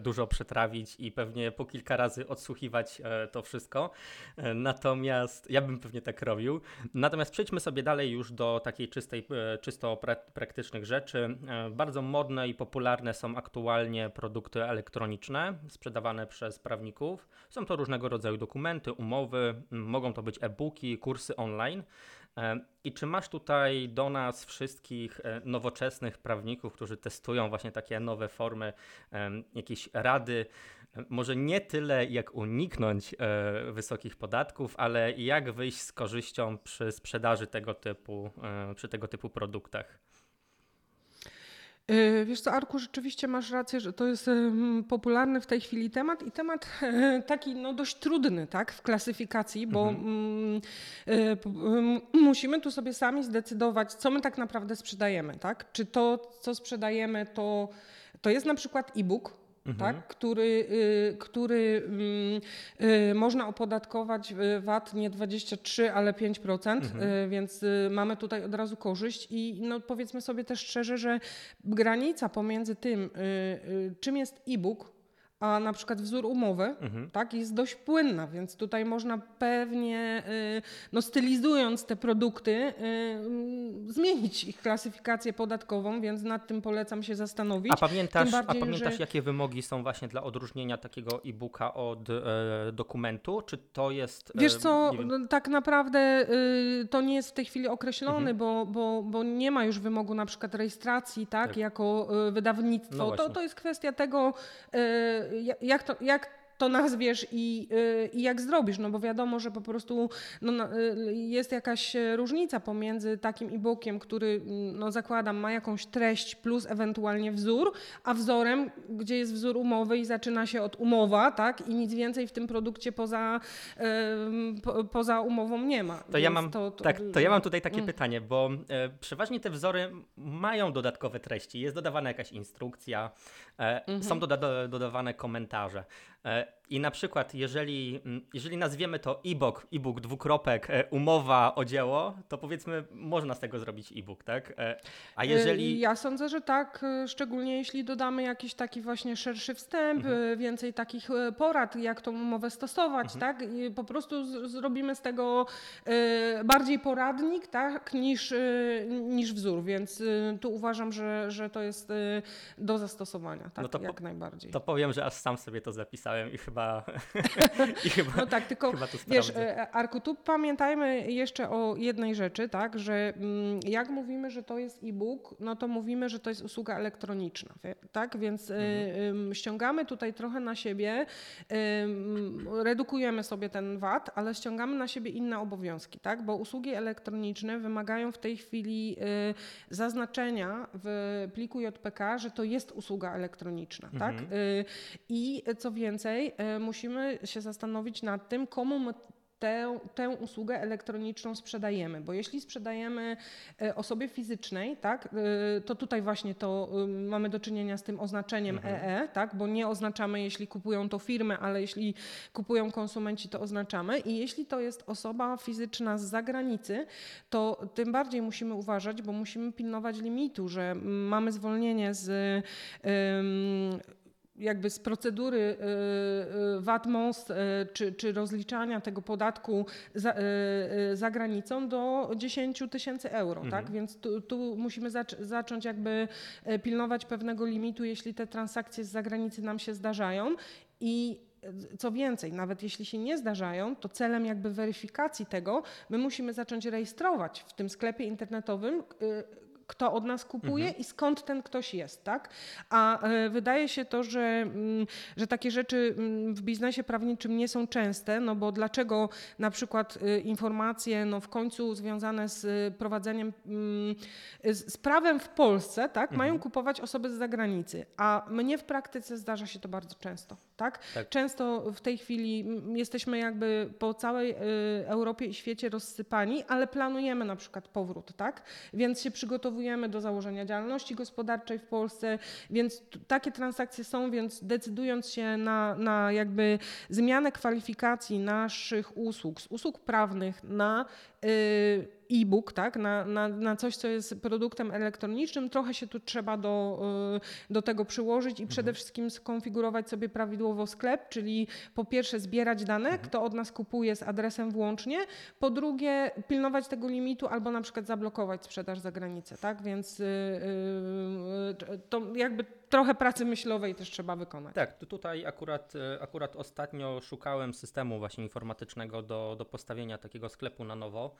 dużo przetrawić i pewnie po kilka razy odsłuchiwać to wszystko, natomiast ja bym pewnie tak robił, natomiast przejdźmy sobie dalej już do takiej czystej, czysto praktycznych rzeczy. Bardzo modne i popularne są aktualnie produkty elektroniczne, sprzedawane przez prawników. Są to różnego rodzaju dokumenty, umowy, mogą to być e-booki, kursy online. E, I czy masz tutaj do nas wszystkich e, nowoczesnych prawników, którzy testują właśnie takie nowe formy, e, jakieś rady, może nie tyle jak uniknąć wysokich podatków, ale jak wyjść z korzyścią przy sprzedaży tego typu, przy tego typu produktach? E, wiesz co, Arku, rzeczywiście masz rację, że to jest popularny w tej chwili temat i temat e, taki no, dość trudny tak, w klasyfikacji, bo mhm. Mm, e, musimy tu sobie sami zdecydować, co my tak naprawdę sprzedajemy. Tak? Czy to, co sprzedajemy, to, to jest na przykład e-book, mhm. tak? który, y, który mm, y, można opodatkować VAT nie 23, ale 5%, mhm. Y, więc mamy tutaj od razu korzyść i no powiedzmy sobie też szczerze, że granica pomiędzy tym, czym jest e-book, a na przykład wzór umowy mhm. tak, jest dość płynna, więc tutaj można pewnie, y, no stylizując te produkty, y, zmienić ich klasyfikację podatkową, więc nad tym polecam się zastanowić. A pamiętasz, bardziej, a pamiętasz że... jakie wymogi są właśnie dla odróżnienia takiego e-booka od e, dokumentu? Czy to jest... E, Wiesz co, no, tak naprawdę y, to nie jest w tej chwili określony, mhm. bo, bo, bo nie ma już wymogu na przykład rejestracji tak, tak. jako wydawnictwo. No to, to jest kwestia tego jak to, jak to nazwiesz i, y, i jak zrobisz, no bo wiadomo, że po prostu no, y, jest jakaś różnica pomiędzy takim e-bookiem, który no, zakładam ma jakąś treść plus ewentualnie wzór, a wzorem, gdzie jest wzór umowy i zaczyna się od umowa, tak, i nic więcej w tym produkcie poza, po, poza umową nie ma. To ja, mam, to, to, tak, to ja mam tutaj takie mm. pytanie, bo e, przeważnie te wzory mają dodatkowe treści, jest dodawana jakaś instrukcja, e, -hmm. są doda dodawane komentarze. I na przykład, jeżeli, mm, jeżeli nazwiemy to e-book, e-book dwukropek, e, umowa o dzieło, to powiedzmy, można z tego zrobić e-book, tak? E, a jeżeli. Ja sądzę, że tak, szczególnie jeśli dodamy jakiś taki właśnie szerszy wstęp, mhm. więcej takich porad, jak tą umowę stosować, mhm. tak? I po prostu z, zrobimy z tego bardziej poradnik, tak? Niż, niż wzór, więc tu uważam, że, że to jest do zastosowania, tak? No to jak po, najbardziej. To powiem, że aż sam sobie to zapisałem i chyba. i chyba no tak, tylko wiesz, e, Arku, tu pamiętajmy jeszcze o jednej rzeczy, tak, że mm, jak mówimy, że to jest e-book, no to mówimy, że to jest usługa elektroniczna, tak? Więc e, mhm. ściągamy tutaj trochę na siebie, redukujemy sobie ten VAT, ale ściągamy na siebie inne obowiązki, tak? Bo usługi elektroniczne wymagają w tej chwili e, zaznaczenia w pliku JPK, że to jest usługa elektroniczna, tak? mhm. tak? I co więcej, musimy się zastanowić nad tym, komu my tę, tę usługę elektroniczną sprzedajemy, bo jeśli sprzedajemy e, osobie fizycznej, tak, e, to tutaj właśnie to mamy do czynienia z tym oznaczeniem mhm. EE, tak, bo nie oznaczamy, jeśli kupują to firmy, ale jeśli kupują konsumenci, to oznaczamy i jeśli to jest osoba fizyczna z zagranicy, to tym bardziej musimy uważać, bo musimy pilnować limitu, że mamy zwolnienie z jakby z procedury y, y, VAT MOST y, czy, czy rozliczania tego podatku za, za granicą do 10 tysięcy euro, tak? mhm. tak? Więc tu, tu musimy zac zacząć jakby pilnować pewnego limitu, jeśli te transakcje z zagranicy nam się zdarzają i co więcej, nawet jeśli się nie zdarzają, to celem jakby weryfikacji tego, my musimy zacząć rejestrować w tym sklepie internetowym kto od nas kupuje mhm. i skąd ten ktoś jest, tak? A e, wydaje się to, że, mm, że takie rzeczy mm, w biznesie prawniczym nie są częste, no bo dlaczego na przykład y, informacje no w końcu związane z y, prowadzeniem, mm, z prawem w Polsce, tak, mhm. mają kupować osoby z zagranicy, a mnie w praktyce zdarza się to bardzo często, tak? tak? Często w tej chwili jesteśmy jakby po całej y, Europie i świecie rozsypani, ale planujemy na przykład powrót, tak? Więc się przygotowujemy do założenia działalności gospodarczej w Polsce, więc takie transakcje są, więc decydując się na, na jakby zmianę kwalifikacji naszych usług, z usług prawnych na y, e-book, tak, na, na, na coś, co jest produktem elektronicznym, trochę się tu trzeba do, y, do tego przyłożyć i przede mhm. wszystkim skonfigurować sobie prawidłowo sklep, czyli po pierwsze zbierać dane, mhm. kto od nas kupuje z adresem włącznie, po drugie pilnować tego limitu albo na przykład zablokować sprzedaż za granicę, tak, więc y, y, to jakby trochę pracy myślowej też trzeba wykonać. Tak, tutaj akurat, akurat ostatnio szukałem systemu właśnie informatycznego do, do postawienia takiego sklepu na nowo.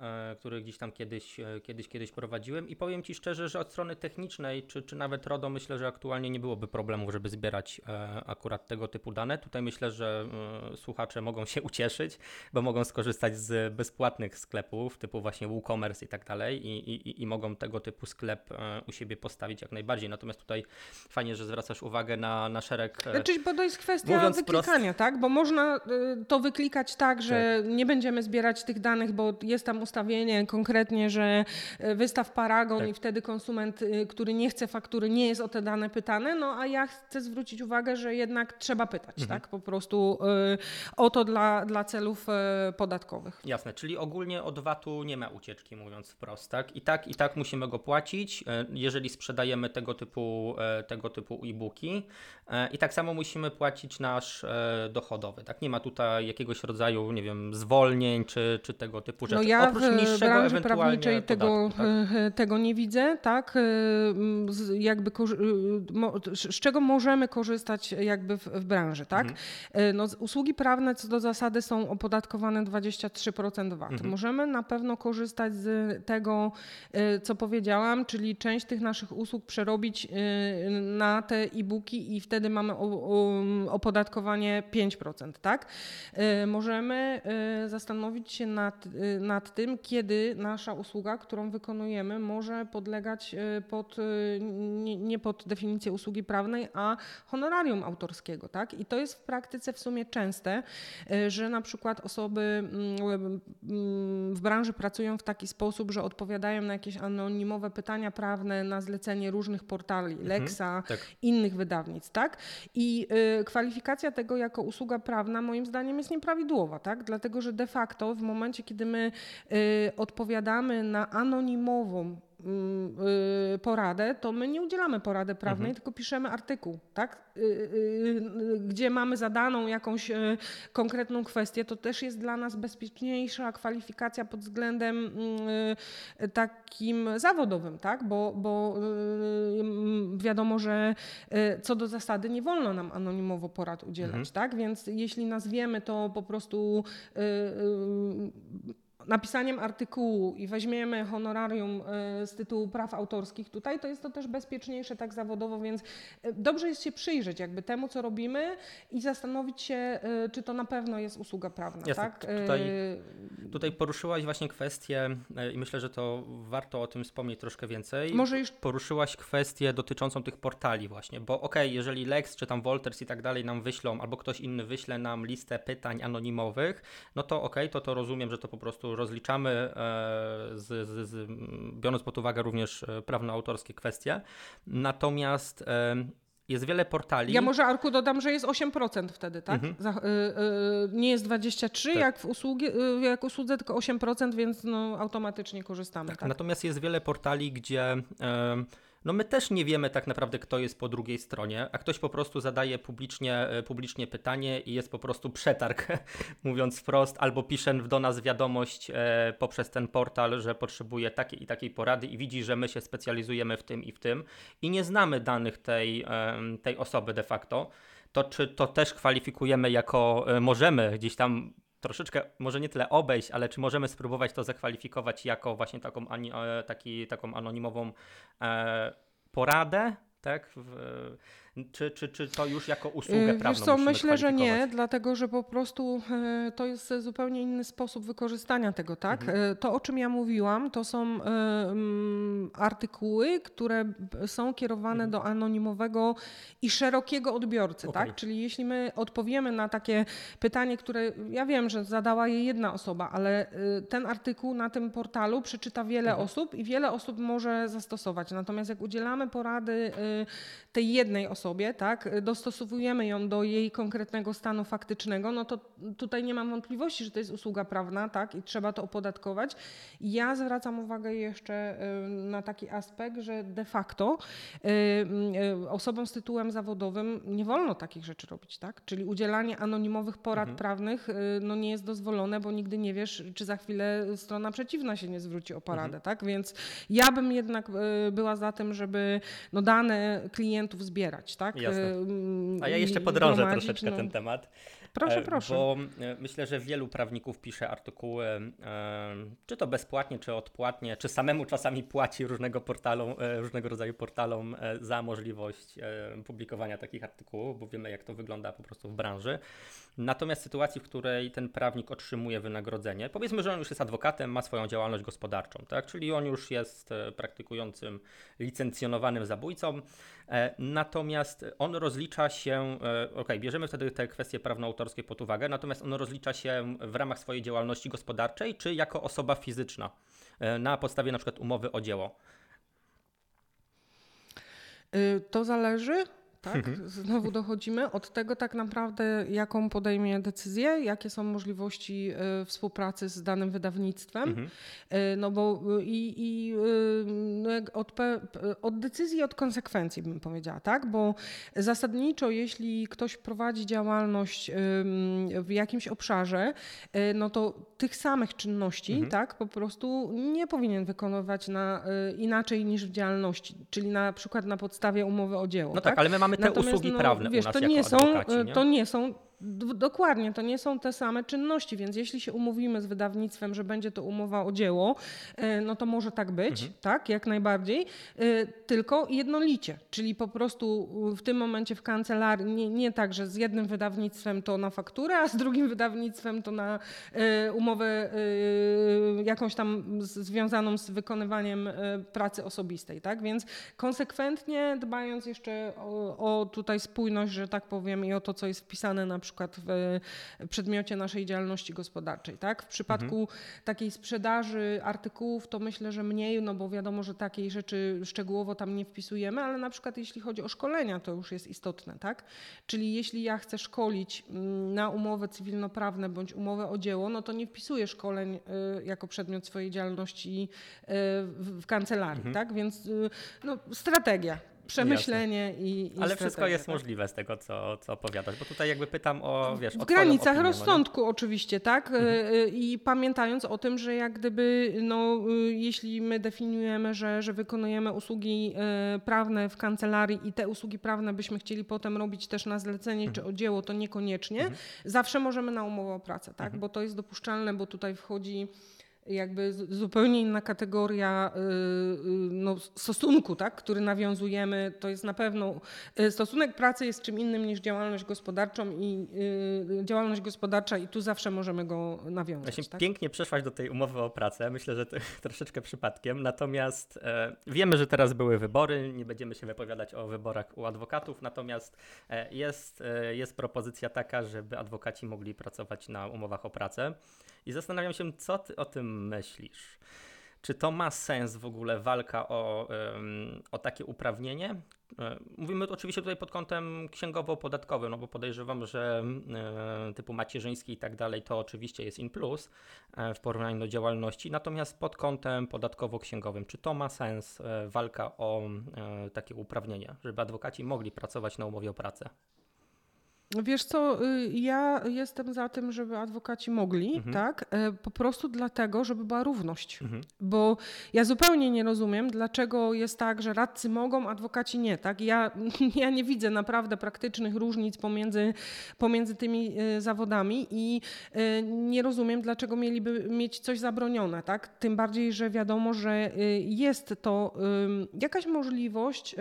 E, który gdzieś tam kiedyś, e, kiedyś, kiedyś prowadziłem i powiem Ci szczerze, że od strony technicznej, czy, czy nawet RODO, myślę, że aktualnie nie byłoby problemu, żeby zbierać e, akurat tego typu dane. Tutaj myślę, że słuchacze mogą się ucieszyć, bo mogą skorzystać z bezpłatnych sklepów, typu właśnie WooCommerce i tak dalej i, i, i mogą tego typu sklep u siebie postawić jak najbardziej. Natomiast tutaj fajnie, że zwracasz uwagę na, na szereg... Znaczy, bo to jest kwestia wyklikania, prost... tak? Bo można to wyklikać tak, że tak. nie będziemy zbierać tych danych, bo jest tam ustawienie konkretnie, że e, wystaw paragon tak. i wtedy konsument, y, który nie chce faktury, nie jest o te dane pytany, no a ja chcę zwrócić uwagę, że jednak trzeba pytać, mhm. tak? Po prostu y, o to dla, dla celów y, podatkowych. Jasne, czyli ogólnie od VAT-u nie ma ucieczki, mówiąc wprost, tak? I tak, i tak musimy go płacić, jeżeli sprzedajemy tego typu, tego typu e-booki i tak samo musimy płacić nasz dochodowy, tak? Nie ma tutaj jakiegoś rodzaju, nie wiem, zwolnień czy, czy tego typu rzeczy. No ja w branży prawniczej tego, tak? tego nie widzę, tak? Jakby, z czego możemy korzystać jakby w, w branży, tak? Mhm. No, usługi prawne co do zasady są opodatkowane 23% VAT. Mhm. Możemy na pewno korzystać z tego, co powiedziałam, czyli część tych naszych usług przerobić na te e-booki i wtedy mamy opodatkowanie 5%, tak? Możemy zastanowić się nad, nad tym, kiedy nasza usługa, którą wykonujemy, może podlegać e, pod, e, nie, pod definicję usługi prawnej, a honorarium autorskiego. Tak? I to jest w praktyce w sumie częste, e, że na przykład osoby mm, mm, w branży pracują w taki sposób, że odpowiadają na jakieś anonimowe pytania prawne na zlecenie różnych portali, mhm, Lexa, tak. innych wydawnictw. Tak? I kwalifikacja tego jako usługa prawna moim zdaniem jest nieprawidłowa, tak? dlatego że de facto w momencie, kiedy my odpowiadamy na anonimową mm, y, poradę, to my nie udzielamy porady prawnej, mhm. tylko piszemy artykuł, tak? Y, gdzie mamy zadaną jakąś konkretną kwestię, to też jest dla nas bezpieczniejsza kwalifikacja pod względem mm, takim zawodowym, tak? Bo, bo wiadomo, że co do zasady nie wolno nam anonimowo porad udzielać, mhm. tak? Więc jeśli nazwiemy to po prostu napisaniem artykułu i weźmiemy honorarium e, z tytułu praw autorskich tutaj, to jest to też bezpieczniejsze tak zawodowo, więc e, dobrze jest się przyjrzeć jakby temu, co robimy i zastanowić się, e, czy to na pewno jest usługa prawna. Jasne. Tak? Tutaj, tutaj poruszyłaś właśnie kwestię i myślę, że to warto o tym wspomnieć troszkę więcej. Może już... Poruszyłaś kwestię dotyczącą tych portali właśnie, bo okej, okay, jeżeli Lex czy tam Wolters i tak dalej nam wyślą, albo ktoś inny wyśle nam listę pytań anonimowych, no to okej, okay, to to rozumiem, że to po prostu rozliczamy, e, z, z, z, biorąc pod uwagę również e, prawno-autorskie kwestie. Natomiast e, jest wiele portali. Ja może Arku dodam, że jest 8% wtedy, tak? Mhm. Za, y, y, nie jest 23 tak. jak w usługi, y, jak usłudze, tylko 8%, więc no, automatycznie korzystamy. Tak. tak. Natomiast jest wiele portali, gdzie no my też nie wiemy tak naprawdę, kto jest po drugiej stronie, a ktoś po prostu zadaje publicznie, e, publicznie pytanie i jest po prostu przetarg, mówiąc wprost, albo pisze do nas wiadomość e, poprzez ten portal, że potrzebuje takiej i takiej porady i widzi, że my się specjalizujemy w tym i w tym i nie znamy danych tej, tej osoby de facto, to czy to też kwalifikujemy jako, e, możemy gdzieś tam troszeczkę, może nie tyle obejść, ale czy możemy spróbować to zakwalifikować jako właśnie taką, taki, taką anonimową e, poradę, tak? W, Czy, czy, czy to już jako usługę Wiesz prawną co, musimy myślę, że nie, dlatego że po prostu e, to jest zupełnie inny sposób wykorzystania tego, tak? Mhm. E, To, o czym ja mówiłam, to są mm, artykuły, które są kierowane Mhm. do anonimowego i szerokiego odbiorcy, Okej. tak? Czyli jeśli my odpowiemy na takie pytanie, które ja wiem, że zadała je jedna osoba, ale ten artykuł na tym portalu przeczyta wiele Mhm. osób i wiele osób może zastosować. Natomiast jak udzielamy porady tej jednej osobie, tak, dostosowujemy ją do jej konkretnego stanu faktycznego, no to tutaj nie mam wątpliwości, że to jest usługa prawna, tak, i trzeba to opodatkować. Ja zwracam uwagę jeszcze y, na taki aspekt, że de facto y, y, osobom z tytułem zawodowym nie wolno takich rzeczy robić, tak, czyli udzielanie anonimowych porad Mhm. prawnych no nie jest dozwolone, bo nigdy nie wiesz, czy za chwilę strona przeciwna się nie zwróci o poradę, Mhm. tak, więc ja bym jednak była za tym, żeby no, dane klientów zbierać, tak? Jasne. A ja jeszcze podrążę troszeczkę no. ten temat. Proszę, E, proszę. Bo e, myślę, że wielu prawników pisze artykuły, e, czy to bezpłatnie, czy odpłatnie, czy samemu czasami płaci różnego portalom, różnego rodzaju portalom za możliwość publikowania takich artykułów, bo wiemy jak to wygląda po prostu w branży. Natomiast w sytuacji, w której ten prawnik otrzymuje wynagrodzenie, powiedzmy, że on już jest adwokatem, ma swoją działalność gospodarczą, tak? czyli on już jest praktykującym, licencjonowanym zabójcą, natomiast on rozlicza się, e, ok, bierzemy wtedy te kwestie prawnoautorskie pod uwagę, natomiast on rozlicza się w ramach swojej działalności gospodarczej, czy jako osoba fizyczna, e, na podstawie na przykład umowy o dzieło. Y, To zależy. Tak, Mhm. znowu dochodzimy od tego tak naprawdę, jaką podejmie decyzję, jakie są możliwości y, współpracy z danym wydawnictwem. Mhm. Y, No bo y, i, i no od, od decyzji, od konsekwencji bym powiedziała, tak? Bo zasadniczo, jeśli ktoś prowadzi działalność w jakimś obszarze, no to tych samych czynności, Mhm. tak, po prostu nie powinien wykonywać na, inaczej niż w działalności, czyli na przykład na podstawie umowy o dzieło. No tak, ale my mamy te Natomiast, usługi no, prawne wiesz, u nas to nie są, adwokaci, y, nie? to nie są dokładnie, to nie są te same czynności, więc jeśli się umówimy z wydawnictwem, że będzie to umowa o dzieło, y, no to może tak być, Mhm. tak, jak najbardziej, y, tylko jednolicie, czyli po prostu w tym momencie w kancelarii, nie, nie tak, że z jednym wydawnictwem to na fakturę, a z drugim wydawnictwem to na y, umowę jakąś tam związaną z wykonywaniem pracy osobistej, tak, więc konsekwentnie dbając jeszcze o, o tutaj spójność, że tak powiem, i o to, co jest wpisane na przykład w e, przedmiocie naszej działalności gospodarczej. Tak? W przypadku takiej sprzedaży artykułów to myślę, że mniej, no bo wiadomo, że takiej rzeczy szczegółowo tam nie wpisujemy, ale na przykład jeśli chodzi o szkolenia, to już jest istotne. Tak? Czyli jeśli ja chcę szkolić mm, na umowy cywilnoprawne bądź umowę o dzieło, no to nie wpisuję szkoleń y, jako przedmiot swojej działalności y, w, kancelarii. Mhm. Tak? Więc no, strategia. Przemyślenie i, i Ale wszystko strategia, jest tak? możliwe z tego, co, co opowiadasz, bo tutaj jakby pytam o, wiesz, o W twoją granicach opinię, no rozsądku oczywiście, tak? Mhm. Y, y, I pamiętając o tym, że jak gdyby, no, y, jeśli my definiujemy, że, że wykonujemy usługi prawne w kancelarii i te usługi prawne byśmy chcieli potem robić też na zlecenie czy o dzieło, to niekoniecznie. Mhm. Zawsze możemy na umowę o pracę, tak? Mhm. Bo to jest dopuszczalne, bo tutaj wchodzi jakby zupełnie inna kategoria y, y, no, stosunku, tak, który nawiązujemy. To jest na pewno y, stosunek pracy jest czym innym niż działalność gospodarczą i działalność gospodarcza i tu zawsze możemy go nawiązać. Właśnie tak? pięknie przeszłaś do tej umowy o pracę. Myślę, że to troszeczkę przypadkiem. Natomiast e, wiemy, że teraz były wybory. Nie będziemy się wypowiadać o wyborach u adwokatów. Natomiast e, jest, e, jest propozycja taka, żeby adwokaci mogli pracować na umowach o pracę. I zastanawiam się, co ty o tym myślisz? Czy to ma sens w ogóle walka o, o takie uprawnienie? E, Mówimy oczywiście tutaj pod kątem księgowo-podatkowym, no bo podejrzewam, że e, typu macierzyński i tak dalej to oczywiście jest in plus e, w porównaniu do działalności. Natomiast pod kątem podatkowo-księgowym, czy to ma sens walka o takie uprawnienie, żeby adwokaci mogli pracować na umowie o pracę? Wiesz co, y, ja jestem za tym, żeby adwokaci mogli, mhm. tak? E, po prostu dlatego, żeby była równość. Mhm. Bo ja zupełnie nie rozumiem, dlaczego jest tak, że radcy mogą, adwokaci nie, tak? Ja, ja nie widzę naprawdę praktycznych różnic pomiędzy, pomiędzy tymi y, zawodami i y, nie rozumiem, dlaczego mieliby mieć coś zabronione, tak? Tym bardziej, że wiadomo, że jest to jakaś możliwość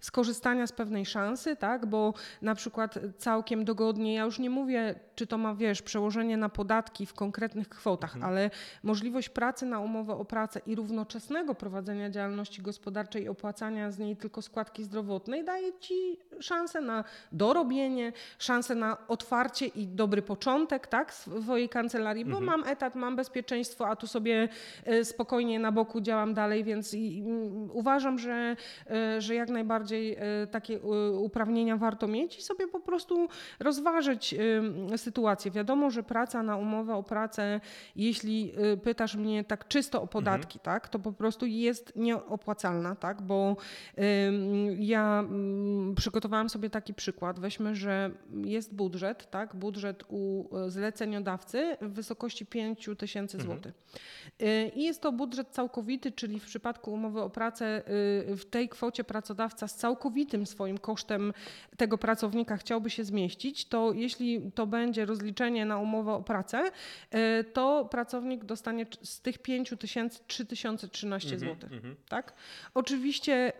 skorzystania z pewnej szansy, tak? Bo na przykład całkiem dogodnie, ja już nie mówię, czy to ma, wiesz, przełożenie na podatki w konkretnych kwotach, mhm. ale możliwość pracy na umowę o pracę i równoczesnego prowadzenia działalności gospodarczej i opłacania z niej tylko składki zdrowotnej daje ci szansę na dorobienie, szansę na otwarcie i dobry początek, tak, swojej kancelarii, bo mhm. mam etat, mam bezpieczeństwo, a tu sobie e, spokojnie na boku działam dalej, więc uważam, że, e, że jak najbardziej e, takie uprawnienia warto mieć i sobie po prostu rozważyć sytuację. Wiadomo, że praca na umowę o pracę, jeśli y, pytasz mnie tak czysto o podatki, mhm. tak, to po prostu jest nieopłacalna, tak, bo ja przygotowałam sobie taki przykład. Weźmy, że jest budżet, tak, budżet u y, zleceniodawcy w wysokości 5 tysięcy mhm. złotych. Y, I jest to budżet całkowity, czyli w przypadku umowy o pracę w tej kwocie pracodawca z całkowitym swoim kosztem tego pracownika chciałby się zmieścić, to jeśli to będzie rozliczenie na umowę o pracę, e, to pracownik dostanie z tych 5 tysięcy 3013 mm -hmm, zł. Mm -hmm. Tak? Oczywiście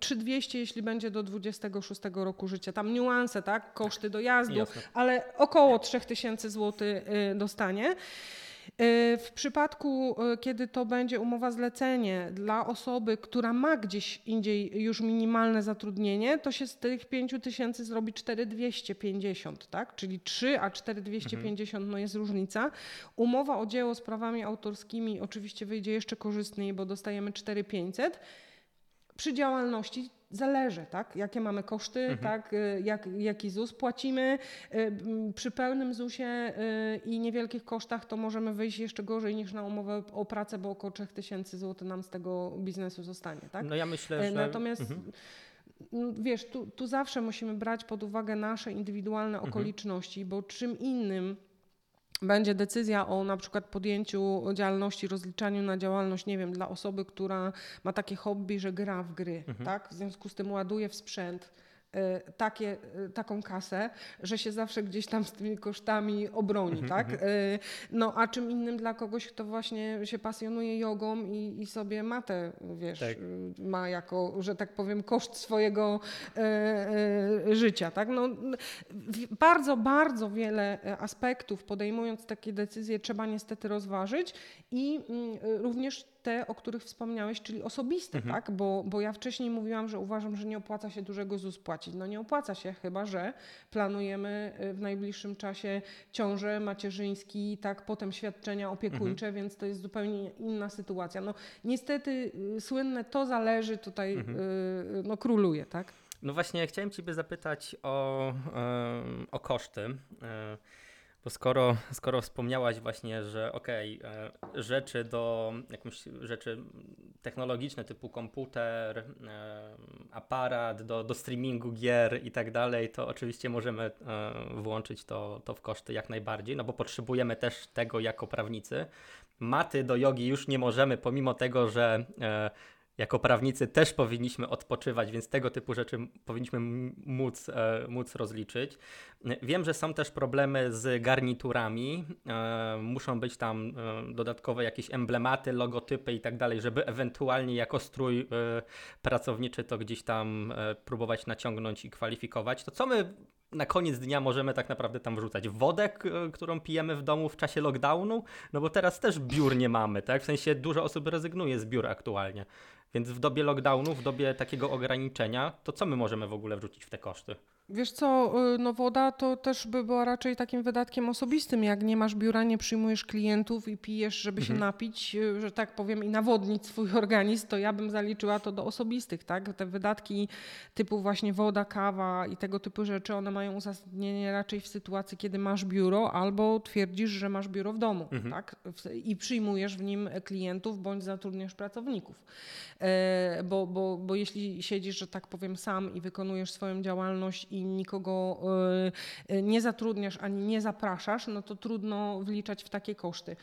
3200, mm, jeśli będzie do 26 roku życia. Tam niuanse, tak? koszty dojazdu, Jasne. ale około 3000 zł e, dostanie. E, w przypadku, e, kiedy to będzie umowa zlecenie dla osoby, która ma gdzieś indziej już minimalne zatrudnienie, to się z tych 5 tysięcy zrobi 4250, tak? Czyli 3 a 4250 mhm. no jest różnica. Umowa o dzieło z prawami autorskimi oczywiście wyjdzie jeszcze korzystniej, bo dostajemy 4500. Przy działalności zależy, tak? jakie mamy koszty, mhm. tak? Y, jak, jaki ZUS płacimy. Y, przy pełnym ZUSie y, i niewielkich kosztach to możemy wyjść jeszcze gorzej niż na umowę o pracę, bo około 3000 zł nam z tego biznesu zostanie. Tak? No ja myślę, że... Natomiast mhm. wiesz, tu, tu zawsze musimy brać pod uwagę nasze indywidualne mhm. okoliczności, bo czym innym będzie decyzja o na przykład podjęciu działalności, rozliczaniu na działalność, nie wiem, dla osoby, która ma takie hobby, że gra w gry, mhm. tak? W związku z tym ładuje w sprzęt takie, e, taką kasę, że się zawsze gdzieś tam z tymi kosztami obroni, mhm, tak? Mhm. E, no a czym innym dla kogoś, kto właśnie się pasjonuje jogą i, i sobie matę, wiesz, tak. ma jako, że tak powiem, koszt swojego e, e, życia, tak? No, bardzo, bardzo wiele aspektów podejmując takie decyzje trzeba niestety rozważyć i mm, również te, o których wspomniałeś, czyli osobiste, mhm. tak? Bo, bo ja wcześniej mówiłam, że uważam, że nie opłaca się dużego ZUS płacić. No nie opłaca się, chyba że planujemy y, w najbliższym czasie ciąże macierzyński, tak, potem świadczenia opiekuńcze, mhm. więc to jest zupełnie inna sytuacja. No niestety y, słynne to zależy tutaj mhm. y, no, króluje, tak? No właśnie, chciałem Ciebie zapytać o, o koszty. Bo skoro, skoro wspomniałaś właśnie, że okej, okay, rzeczy do jakieś rzeczy technologiczne typu komputer, e, aparat do, do streamingu gier i tak dalej, to oczywiście możemy e, włączyć to, to w koszty jak najbardziej, no bo potrzebujemy też tego jako prawnicy. Maty do jogi już nie możemy, pomimo tego, że e, jako prawnicy też powinniśmy odpoczywać, więc tego typu rzeczy powinniśmy móc, e, móc rozliczyć. Wiem, że są też problemy z garniturami. E, muszą być tam e, dodatkowe jakieś emblematy, logotypy i tak dalej, żeby ewentualnie jako strój pracowniczy to gdzieś tam próbować naciągnąć i kwalifikować. To co my na koniec dnia możemy tak naprawdę tam wrzucać wodę, którą pijemy w domu w czasie lockdownu, no bo teraz też biur nie mamy, tak? W sensie dużo osób rezygnuje z biur aktualnie. Więc w dobie lockdownu, w dobie takiego ograniczenia, to co my możemy w ogóle wrzucić w te koszty? Wiesz co, y, no woda to też by była raczej takim wydatkiem osobistym. Jak nie masz biura, nie przyjmujesz klientów i pijesz, żeby mhm. się napić, y, że tak powiem, i nawodnić swój organizm, to ja bym zaliczyła to do osobistych, tak? Te wydatki typu właśnie woda, kawa i tego typu rzeczy, one mają uzasadnienie raczej w sytuacji, kiedy masz biuro albo twierdzisz, że masz biuro w domu, mhm. tak? I przyjmujesz w nim klientów bądź zatrudniasz pracowników. e, bo, bo, bo jeśli siedzisz, że tak powiem, sam i wykonujesz swoją działalność i nikogo e, nie zatrudniasz ani nie zapraszasz, no to trudno wliczać w takie koszty.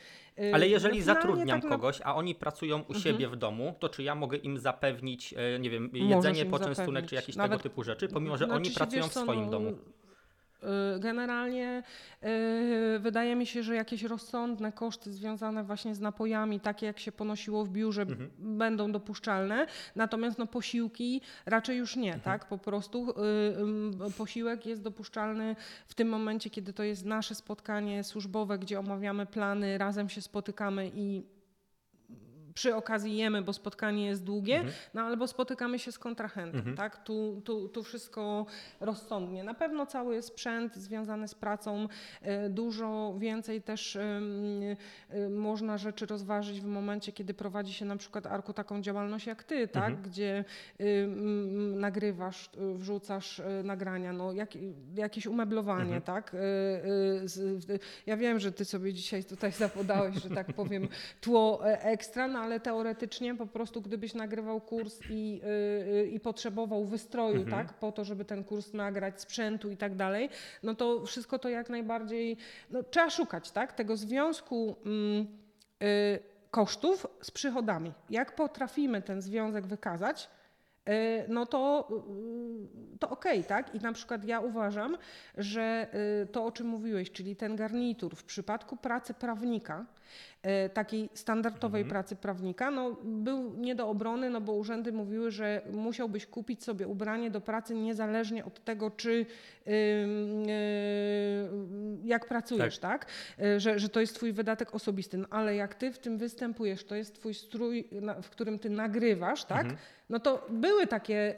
Ale jeżeli no zatrudniam tak kogoś, a oni pracują u mhm. siebie w domu, to czy ja mogę im zapewnić, nie wiem, jedzenie, poczęstunek zapewnić. czy jakieś Nawet, tego typu rzeczy, pomimo, że znaczy oni pracują w swoim no, domu? Y, generalnie yy, wydaje mi się, że jakieś rozsądne koszty związane właśnie z napojami, takie jak się ponosiło w biurze, mhm. będą dopuszczalne. Natomiast no, posiłki raczej już nie, mhm. tak? Po prostu yy, posiłek jest dopuszczalny w tym momencie, kiedy to jest nasze spotkanie służbowe, gdzie omawiamy plany, razem się spotykamy i przy okazji jemy, bo spotkanie jest długie, mhm. no albo spotykamy się z kontrahentem, mhm. tak? Tu, tu, tu wszystko rozsądnie. Na pewno cały sprzęt związany z pracą, e, dużo więcej też e, można rzeczy rozważyć w momencie, kiedy prowadzi się na przykład Arku taką działalność jak ty, tak? Mhm. Gdzie nagrywasz, wrzucasz e, nagrania, no jak, jakieś umeblowanie, mhm. tak? Ja wiem, że ty sobie dzisiaj tutaj zapodałeś, że tak powiem, tło ekstra, no ale teoretycznie po prostu gdybyś nagrywał kurs i, yy, i potrzebował wystroju, mhm. tak, po to, żeby ten kurs nagrać, sprzętu i tak dalej, no to wszystko to jak najbardziej, no, trzeba szukać, tak, tego związku yy, kosztów z przychodami. Jak potrafimy ten związek wykazać, y, no to, y, to okej, okay, tak? I na przykład ja uważam, że y, to, o czym mówiłeś, czyli ten garnitur w przypadku pracy prawnika, takiej standardowej mhm. pracy prawnika, no, był nie do obrony, no bo urzędy mówiły, że musiałbyś kupić sobie ubranie do pracy niezależnie od tego, czy yy, jak pracujesz, tak? tak? E, że, że to jest twój wydatek osobisty. No, ale jak ty w tym występujesz, to jest twój strój, w którym ty nagrywasz, tak? Mhm. No to były takie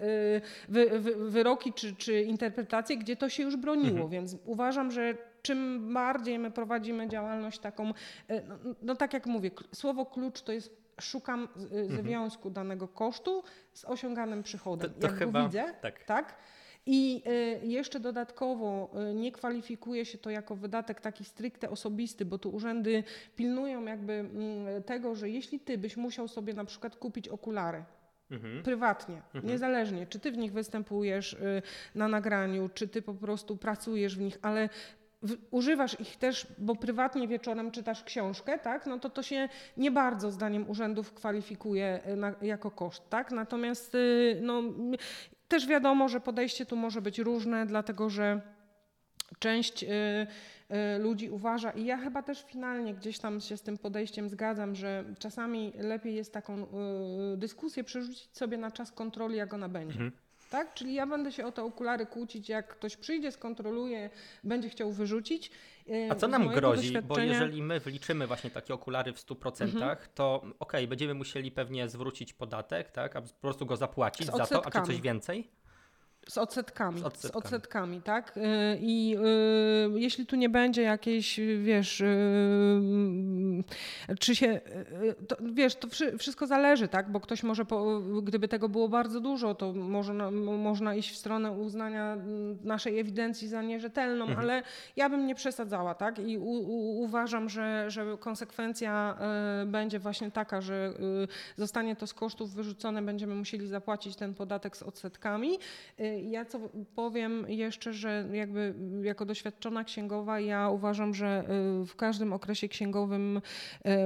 wy, wy, wyroki czy, czy interpretacje, gdzie to się już broniło, mhm. więc uważam, że czym bardziej my prowadzimy działalność taką, e, no, no tak jak mówię, słowo klucz to jest szukam mhm. związku danego kosztu z osiąganym przychodem. To, to jak chyba, go widzę, tak. tak? I e, jeszcze dodatkowo e, nie kwalifikuje się to jako wydatek taki stricte osobisty, bo tu urzędy pilnują jakby mm, tego, że jeśli ty byś musiał sobie na przykład kupić okulary, Mhm. Prywatnie, mhm. niezależnie, czy ty w nich występujesz na nagraniu, czy ty po prostu pracujesz w nich, ale używasz ich też, bo prywatnie wieczorem czytasz książkę, tak, no to to się nie bardzo zdaniem urzędów kwalifikuje e, na, jako koszt, tak? Natomiast y, no, też wiadomo, że podejście tu może być różne, dlatego że część y, y, ludzi uważa i ja chyba też finalnie gdzieś tam się z tym podejściem zgadzam, że czasami lepiej jest taką dyskusję przerzucić sobie na czas kontroli, jak ona będzie. Mhm. Tak? Czyli ja będę się o te okulary kłócić, jak ktoś przyjdzie, skontroluje, będzie chciał wyrzucić. A co nam grozi? Bo jeżeli my wliczymy właśnie takie okulary w 100%, mhm. to okej, okay, będziemy musieli pewnie zwrócić podatek, tak? A po prostu go zapłacić za to, a czy coś więcej? Z odsetkami, z odsetkami, z odsetkami, tak? Y, I y, jeśli tu nie będzie jakiejś, wiesz, czy się, to, wiesz, to wszystko zależy, tak? Bo ktoś może, po, gdyby tego było bardzo dużo, to można, można iść w stronę uznania naszej ewidencji za nierzetelną, mhm. ale ja bym nie przesadzała, tak? I u, u, uważam, że, że konsekwencja będzie właśnie taka, że zostanie to z kosztów wyrzucone, będziemy musieli zapłacić ten podatek z odsetkami ja co powiem jeszcze, że jakby jako doświadczona księgowa, ja uważam, że w każdym okresie księgowym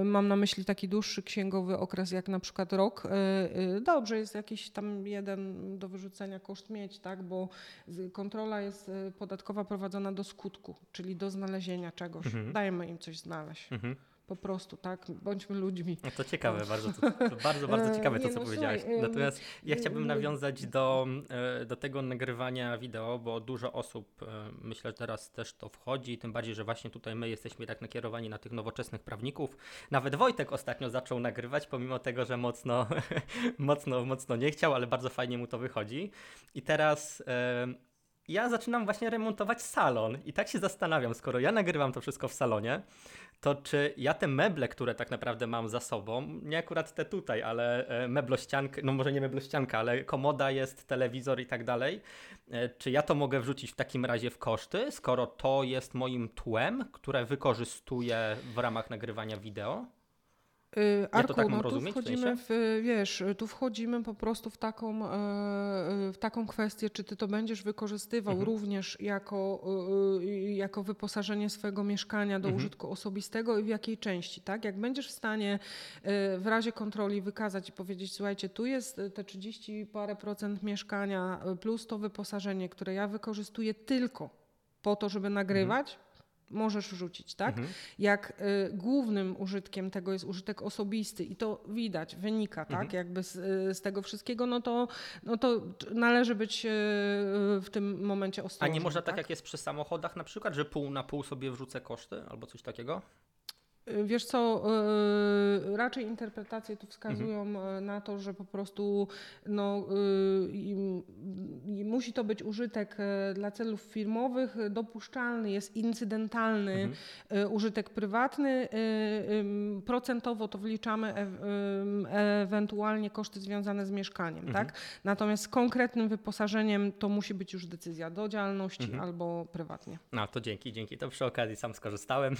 mam na myśli taki dłuższy księgowy okres, jak na przykład rok. Y, dobrze jest jakiś tam jeden do wyrzucenia koszt mieć, tak, bo kontrola jest podatkowa prowadzona do skutku, czyli do znalezienia czegoś. Mhm. Dajmy im coś znaleźć. Mhm po prostu, tak? Bądźmy ludźmi. No to ciekawe, no. bardzo, to, to bardzo, bardzo e, ciekawe to, co no, powiedziałaś. Natomiast ja chciałbym nawiązać do, e, do tego nagrywania wideo, bo dużo osób, e, myślę, że teraz też to wchodzi, tym bardziej, że właśnie tutaj my jesteśmy tak nakierowani na tych nowoczesnych prawników. Nawet Wojtek ostatnio zaczął nagrywać, pomimo tego, że mocno, mocno, mocno nie chciał, ale bardzo fajnie mu to wychodzi. I teraz ja zaczynam właśnie remontować salon i tak się zastanawiam, skoro ja nagrywam to wszystko w salonie, to czy ja te meble, które tak naprawdę mam za sobą, nie akurat te tutaj, ale e, meblościankę, no może nie meblościanka, ale komoda jest, telewizor i tak dalej, e, czy ja to mogę wrzucić w takim razie w koszty, skoro to jest moim tłem, które wykorzystuję w ramach nagrywania wideo? Arku, ja tak no tu rozumieć, wchodzimy w, wiesz, tu wchodzimy po prostu w taką, e, w taką kwestię, czy ty to będziesz wykorzystywał mhm. również jako, e, jako wyposażenie swojego mieszkania do mhm. użytku osobistego i w jakiej części, tak? Jak będziesz w stanie e, w razie kontroli wykazać i powiedzieć, słuchajcie, tu jest te 30 parę procent mieszkania plus to wyposażenie, które ja wykorzystuję tylko po to, żeby nagrywać, mhm możesz wrzucić, tak? Mhm. Jak y, głównym użytkiem tego jest użytek osobisty i to widać, wynika, tak? Mhm. Jakby z, z, tego wszystkiego, no to, no to należy być y, w tym momencie ostrożnym. A nie można tak, tak jak jest przy samochodach na przykład, że pół na pół sobie wrzucę koszty albo coś takiego? Wiesz co, y, raczej interpretacje tu wskazują mhm. Y, na to, że po prostu no, y, musi to być użytek dla celów firmowych, dopuszczalny jest incydentalny mhm. użytek prywatny, procentowo to wliczamy e ewentualnie koszty związane z mieszkaniem, mhm. tak? Natomiast z konkretnym wyposażeniem to musi być już decyzja do działalności mhm. albo prywatnie. No to dzięki, dzięki. To przy okazji sam skorzystałem,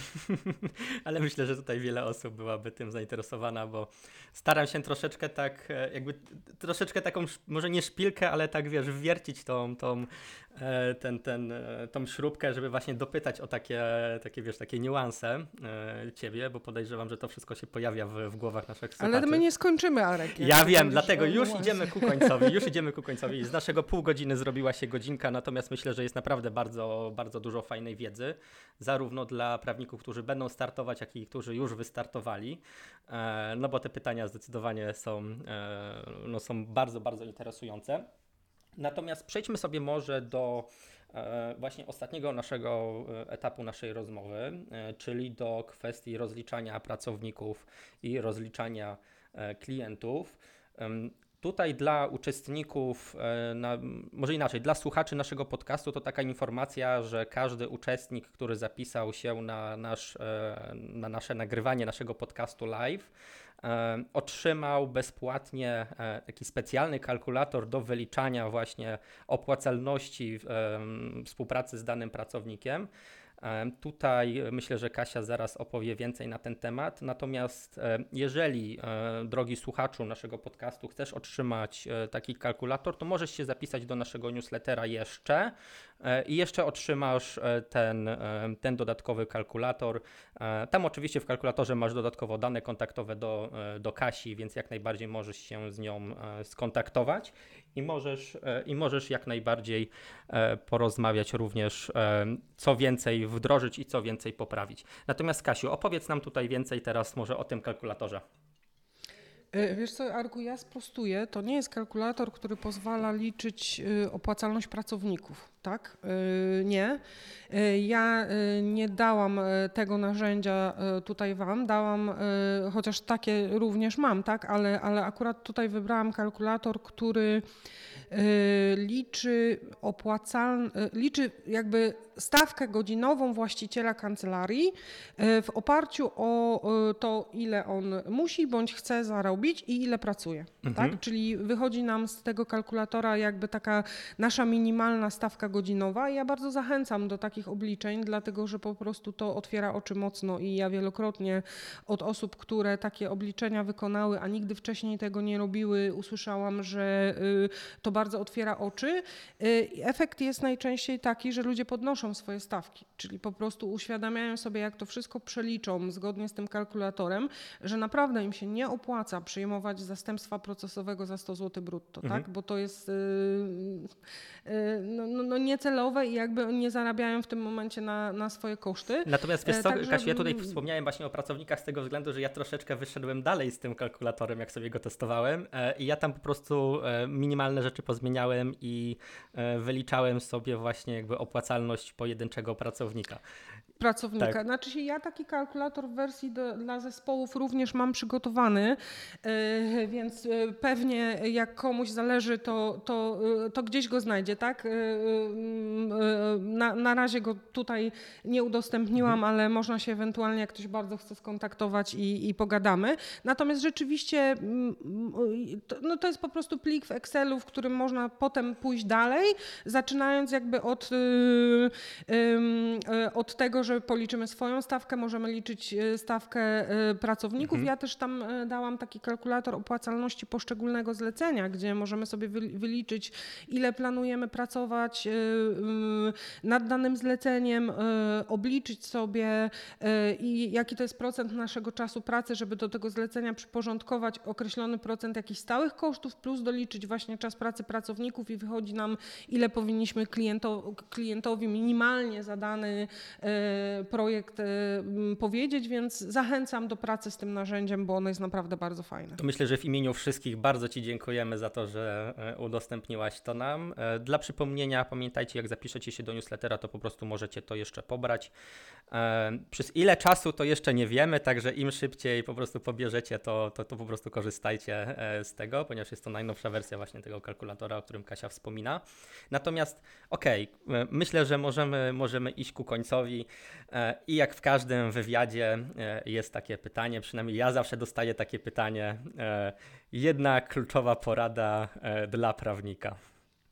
ale myślę, myślę, że tutaj wiele osób byłaby tym zainteresowana, bo staram się troszeczkę tak, e, jakby troszeczkę taką, może nie szpilkę, ale tak wiesz, wiercić tą, tą, e, ten, ten, e, tą śrubkę, żeby właśnie dopytać o takie, takie wiesz, takie niuanse ciebie, bo podejrzewam, że to wszystko się pojawia w, w głowach naszych słuchaczy. Ale my nie skończymy, Arek. Ja wiem, dlatego już idziemy ku końcowi, już idziemy ku końcowi. Z naszego pół godziny zrobiła się godzinka, natomiast myślę, że jest naprawdę bardzo, bardzo dużo fajnej wiedzy, zarówno dla prawników, którzy będą startować, jak i którzy już wystartowali, e, no bo te pytania zdecydowanie są, e, no są bardzo, bardzo interesujące. Natomiast przejdźmy sobie może do e, właśnie ostatniego naszego etapu naszej rozmowy, czyli do kwestii rozliczania pracowników i rozliczania klientów. Tutaj dla uczestników, e, na, może inaczej, dla słuchaczy naszego podcastu to taka informacja, że każdy uczestnik, który zapisał się na, nasz, e, na nasze nagrywanie naszego podcastu live, e, otrzymał bezpłatnie taki specjalny kalkulator do wyliczania właśnie opłacalności współpracy z danym pracownikiem. Tutaj myślę, że Kasia zaraz opowie więcej na ten temat. Natomiast jeżeli, e, drogi słuchaczu naszego podcastu, chcesz otrzymać e, taki kalkulator, to możesz się zapisać do naszego newslettera jeszcze e, i jeszcze otrzymasz ten, ten dodatkowy kalkulator. Tam oczywiście w kalkulatorze masz dodatkowo dane kontaktowe do, do Kasi, więc jak najbardziej możesz się z nią skontaktować i możesz, i możesz jak najbardziej porozmawiać również co więcej wdrożyć i co więcej poprawić. Natomiast Kasiu, opowiedz nam tutaj więcej teraz może o tym kalkulatorze. E, wiesz co, Arku, ja sprostuję. To nie jest kalkulator, który pozwala liczyć e, opłacalność pracowników, tak? E, nie. Ja nie dałam tego narzędzia tutaj Wam, dałam, chociaż takie również mam, tak? Ale, ale akurat tutaj wybrałam kalkulator, który liczy opłacalność, liczy jakby stawkę godzinową właściciela kancelarii e, w oparciu o e, to, ile on musi bądź chce zarobić i ile pracuje. Mhm. Tak? Czyli wychodzi nam z tego kalkulatora jakby taka nasza minimalna stawka godzinowa. Ja bardzo zachęcam do takich obliczeń, dlatego że po prostu to otwiera oczy mocno i ja wielokrotnie od osób, które takie obliczenia wykonały, a nigdy wcześniej tego nie robiły, usłyszałam, że y, to bardzo otwiera oczy. Y, efekt jest najczęściej taki, że ludzie podnoszą swoje stawki, czyli po prostu uświadamiają sobie, jak to wszystko przeliczą zgodnie z tym kalkulatorem, że naprawdę im się nie opłaca przyjmować zastępstwa procesowego za 100 zł brutto, mhm. tak? bo to jest yy, yy, no, no, no, niecelowe i jakby nie zarabiają w tym momencie na, na swoje koszty. Natomiast wiesz e, co, Także... Kasiu, ja tutaj wspomniałem właśnie o pracownikach z tego względu, że ja troszeczkę wyszedłem dalej z tym kalkulatorem, jak sobie go testowałem e, i ja tam po prostu e, minimalne rzeczy pozmieniałem i wyliczałem sobie właśnie jakby opłacalność pojedynczego pracownika pracownika. Tak. Znaczy się ja taki kalkulator w wersji do, dla zespołów również mam przygotowany, yy, więc yy, pewnie jak komuś zależy, to, to, yy, to gdzieś go znajdzie, tak? Na, na razie go tutaj nie udostępniłam, mhm. ale można się ewentualnie, jak ktoś bardzo chce skontaktować i, i pogadamy. Natomiast rzeczywiście mm, to, no to jest po prostu plik w Excelu, w którym można potem pójść dalej, zaczynając jakby od, od tego, że że policzymy swoją stawkę, możemy liczyć e, stawkę e, pracowników. Mhm. Ja też tam e, dałam taki kalkulator opłacalności poszczególnego zlecenia, gdzie możemy sobie wy- wyliczyć, ile planujemy pracować nad danym zleceniem, obliczyć sobie i jaki to jest procent naszego czasu pracy, żeby do tego zlecenia przyporządkować określony procent jakichś stałych kosztów, plus doliczyć właśnie czas pracy pracowników i wychodzi nam, ile powinniśmy kliento, klientowi minimalnie za dany e, projekt e, m, powiedzieć, więc zachęcam do pracy z tym narzędziem, bo ono jest naprawdę bardzo fajne. Myślę, że w imieniu wszystkich bardzo Ci dziękujemy za to, że e, udostępniłaś to nam. E, Dla przypomnienia, pamiętajcie, jak zapiszecie się do newslettera, to po prostu możecie to jeszcze pobrać. E, Przez ile czasu to jeszcze nie wiemy, także im szybciej po prostu pobierzecie, to, to, to po prostu korzystajcie z tego, ponieważ jest to najnowsza wersja właśnie tego kalkulatora, o którym Kasia wspomina. Natomiast okej, e, myślę, że możemy, możemy iść ku końcowi i jak w każdym wywiadzie e, jest takie pytanie, przynajmniej ja zawsze dostaję takie pytanie, e, jedna kluczowa porada e, dla prawnika.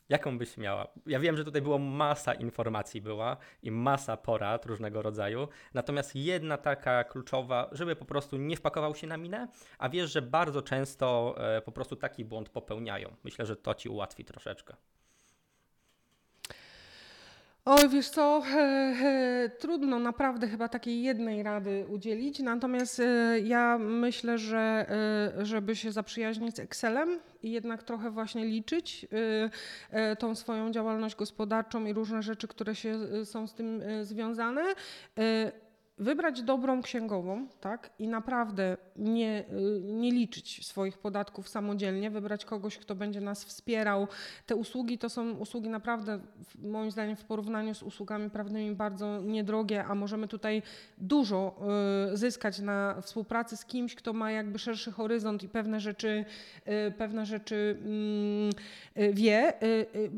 Jaką byś miała? Ja wiem, że tutaj było masa informacji była i masa porad różnego rodzaju, natomiast jedna taka kluczowa, żeby po prostu nie wpakował się na minę, a wiesz, że bardzo często e, po prostu taki błąd popełniają. Myślę, że to ci ułatwi troszeczkę. Oj, wiesz co, trudno naprawdę chyba takiej jednej rady udzielić, natomiast e, ja myślę, że e, żeby się zaprzyjaźnić z Excelem i jednak trochę właśnie liczyć e, tą swoją działalność gospodarczą i różne rzeczy, które się są z tym związane, wybrać dobrą księgową, tak, i naprawdę nie, y, nie liczyć swoich podatków samodzielnie, wybrać kogoś, kto będzie nas wspierał. Te usługi to są usługi naprawdę, moim zdaniem, w porównaniu z usługami prawnymi bardzo niedrogie, a możemy tutaj dużo y, zyskać na współpracy z kimś, kto ma jakby szerszy horyzont i pewne rzeczy, y, pewne rzeczy mm, y, wie. Y, y,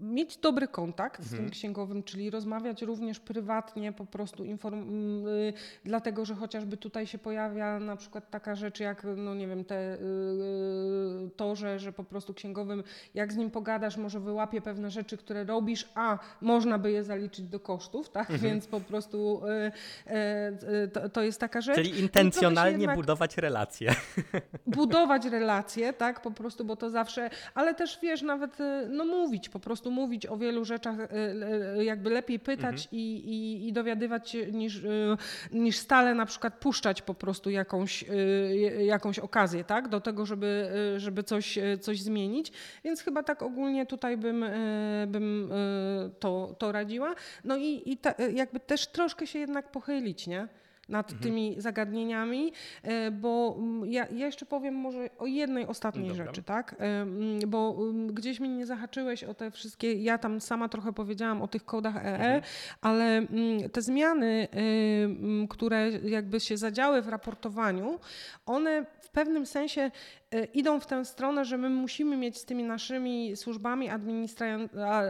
Mieć dobry kontakt z tym Mhm. księgowym, czyli rozmawiać również prywatnie, po prostu inform- m, y, dlatego, że chociażby tutaj się pojawia na przykład taka rzecz jak, no nie wiem, te, y, y, to, że, że po prostu księgowym, jak z nim pogadasz, może wyłapie pewne rzeczy, które robisz, a można by je zaliczyć do kosztów, tak? Mhm. Więc po prostu y, y, y, to, to jest taka rzecz. Czyli intencjonalnie budować relacje. budować relacje, tak, po prostu, bo to zawsze, ale też wiesz, nawet y, no mówić, po prostu mówić o wielu rzeczach, y, y, jakby lepiej pytać i, i, i dowiadywać się niż, y, niż stale na przykład puszczać po prostu jakąś, y, jakąś okazję, tak, do tego, żeby, y, żeby coś, y, coś zmienić, więc chyba tak ogólnie tutaj bym, y, bym y, to, to radziła. No i, i ta, jakby też troszkę się jednak pochylić, nie? Nad tymi zagadnieniami, e, bo mm, ja, ja jeszcze powiem może o jednej ostatniej Dobra. rzeczy, tak? E, mm, Bo mm, gdzieś mnie nie zahaczyłeś o te wszystkie, ja tam sama trochę powiedziałam o tych kodach EE, Mhm. ale te zmiany, które jakby się zadziały w raportowaniu, one w pewnym sensie e, idą w tę stronę, że my musimy mieć z tymi naszymi służbami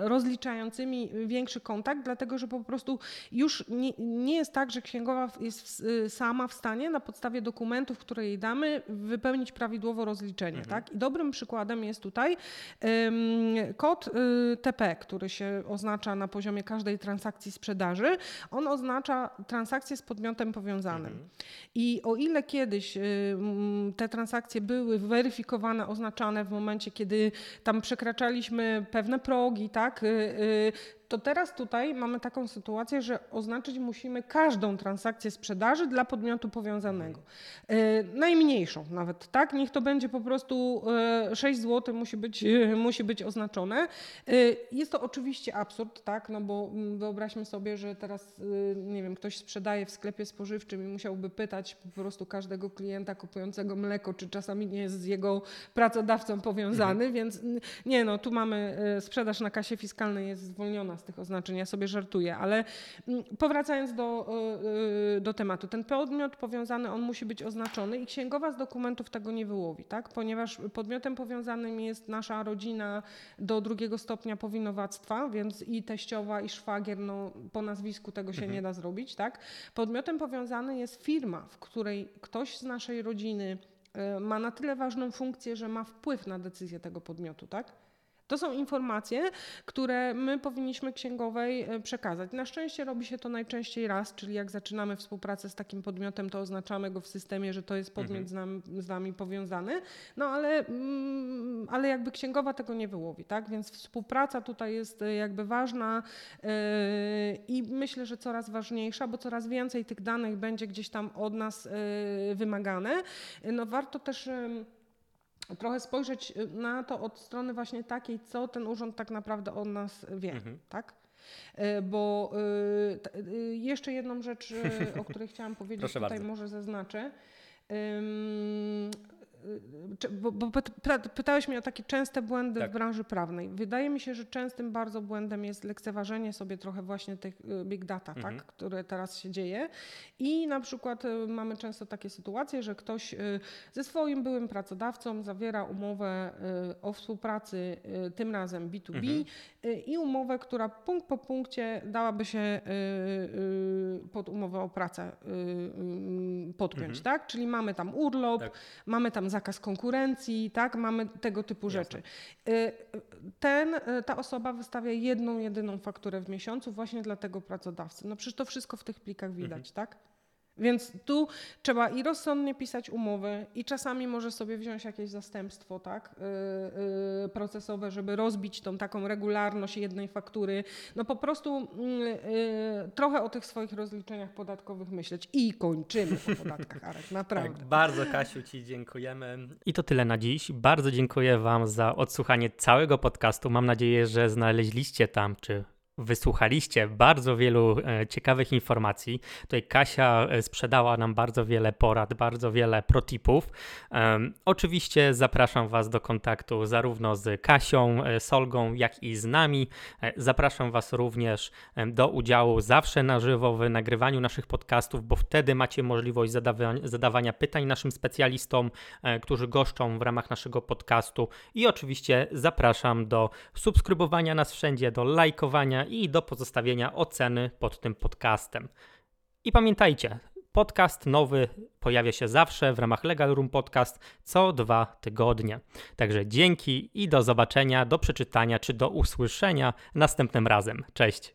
rozliczającymi większy kontakt, dlatego że po prostu już nie, nie jest tak, że księgowa w- jest y, sama w stanie na podstawie dokumentów, które jej damy, wypełnić prawidłowo rozliczenie. Tak? I dobrym przykładem jest tutaj kod y, TP, który się oznacza na poziomie każdej transakcji sprzedaży. On oznacza transakcję z podmiotem powiązanym. I o ile kiedyś y, te transakcje były weryfikowane, oznaczane w momencie, kiedy tam przekraczaliśmy pewne progi, tak, to teraz tutaj mamy taką sytuację, że oznaczyć musimy każdą transakcję sprzedaży dla podmiotu powiązanego. Y, najmniejszą nawet, tak? Niech to będzie po prostu y, 6 zł musi być, y, musi być oznaczone. Jest to oczywiście absurd, tak? No bo mm, wyobraźmy sobie, że teraz, nie wiem, ktoś sprzedaje w sklepie spożywczym i musiałby pytać po prostu każdego klienta kupującego mleko, czy czasami nie jest z jego pracodawcą powiązany, więc mm, nie no, tu mamy sprzedaż na kasie fiskalnej jest zwolniona z tych oznaczeń, ja sobie żartuję, ale mm, powracając do, y, y, do tematu, ten podmiot powiązany, on musi być oznaczony i księgowa z dokumentów tego nie wyłowi, tak? Ponieważ podmiotem powiązanym jest nasza rodzina do drugiego stopnia powinowactwa, więc i teściowa, i szwagier, no po nazwisku tego się nie da zrobić, tak? Podmiotem powiązany jest firma, w której ktoś z naszej rodziny y, ma na tyle ważną funkcję, że ma wpływ na decyzję tego podmiotu, tak? To są informacje, które my powinniśmy księgowej e, przekazać. Na szczęście robi się to najczęściej raz, czyli jak zaczynamy współpracę z takim podmiotem, to oznaczamy go w systemie, że to jest podmiot mhm. z, nami, z, nami, powiązany, no ale, mm, ale jakby księgowa tego nie wyłowi, tak? Więc współpraca tutaj jest e, jakby ważna yy, i myślę, że coraz ważniejsza, bo coraz więcej tych danych będzie gdzieś tam od nas wymagane. No warto też trochę spojrzeć y, na to od strony właśnie takiej, co ten urząd tak naprawdę od nas wie, mhm. tak? Y, bo y, jeszcze jedną rzecz, o której chciałam powiedzieć, Proszę tutaj bardzo. może zaznaczę. Bo, bo pytałeś mnie o takie częste błędy tak. w branży prawnej. Wydaje mi się, że częstym bardzo błędem jest lekceważenie sobie trochę właśnie tych y, big data, tak, mhm. tak, które teraz się dzieje. I na przykład y, mamy często takie sytuacje, że ktoś y, ze swoim byłym pracodawcą zawiera umowę o współpracy, tym razem B2B mhm. i umowę, która punkt po punkcie dałaby się pod umowę o pracę podpiąć, mhm. tak? Czyli mamy tam urlop, tak. mamy tam zakaz konkurencji, tak? Mamy tego typu Jasne. rzeczy. Y, ten, y, ta osoba wystawia jedną, jedyną fakturę w miesiącu właśnie dla tego pracodawcy. No przecież to wszystko w tych plikach widać, mhm. tak? Więc tu trzeba i rozsądnie pisać umowy, i czasami może sobie wziąć jakieś zastępstwo tak, yy, procesowe, żeby rozbić tą taką regularność jednej faktury. No po prostu yy, trochę o tych swoich rozliczeniach podatkowych myśleć. I kończymy po podatkach, Arek, naprawdę. Tak, bardzo Kasiu Ci dziękujemy. I to tyle na dziś. Bardzo dziękuję Wam za odsłuchanie całego podcastu. Mam nadzieję, że znaleźliście tam, czy Wysłuchaliście bardzo wielu e, ciekawych informacji. Tutaj Kasia e, sprzedała nam bardzo wiele porad, bardzo wiele protipów. oczywiście zapraszam Was do kontaktu zarówno z Kasią, e, Solgą, jak i z nami. zapraszam Was również do udziału zawsze na żywo w nagrywaniu naszych podcastów, bo wtedy macie możliwość zadawania pytań naszym specjalistom, którzy goszczą w ramach naszego podcastu. I oczywiście zapraszam do subskrybowania nas wszędzie, do lajkowania i do pozostawienia oceny pod tym podcastem. I pamiętajcie, podcast nowy pojawia się zawsze w ramach Legal Room Podcast co dwa tygodnie. Także dzięki i do zobaczenia, do przeczytania czy do usłyszenia następnym razem. Cześć!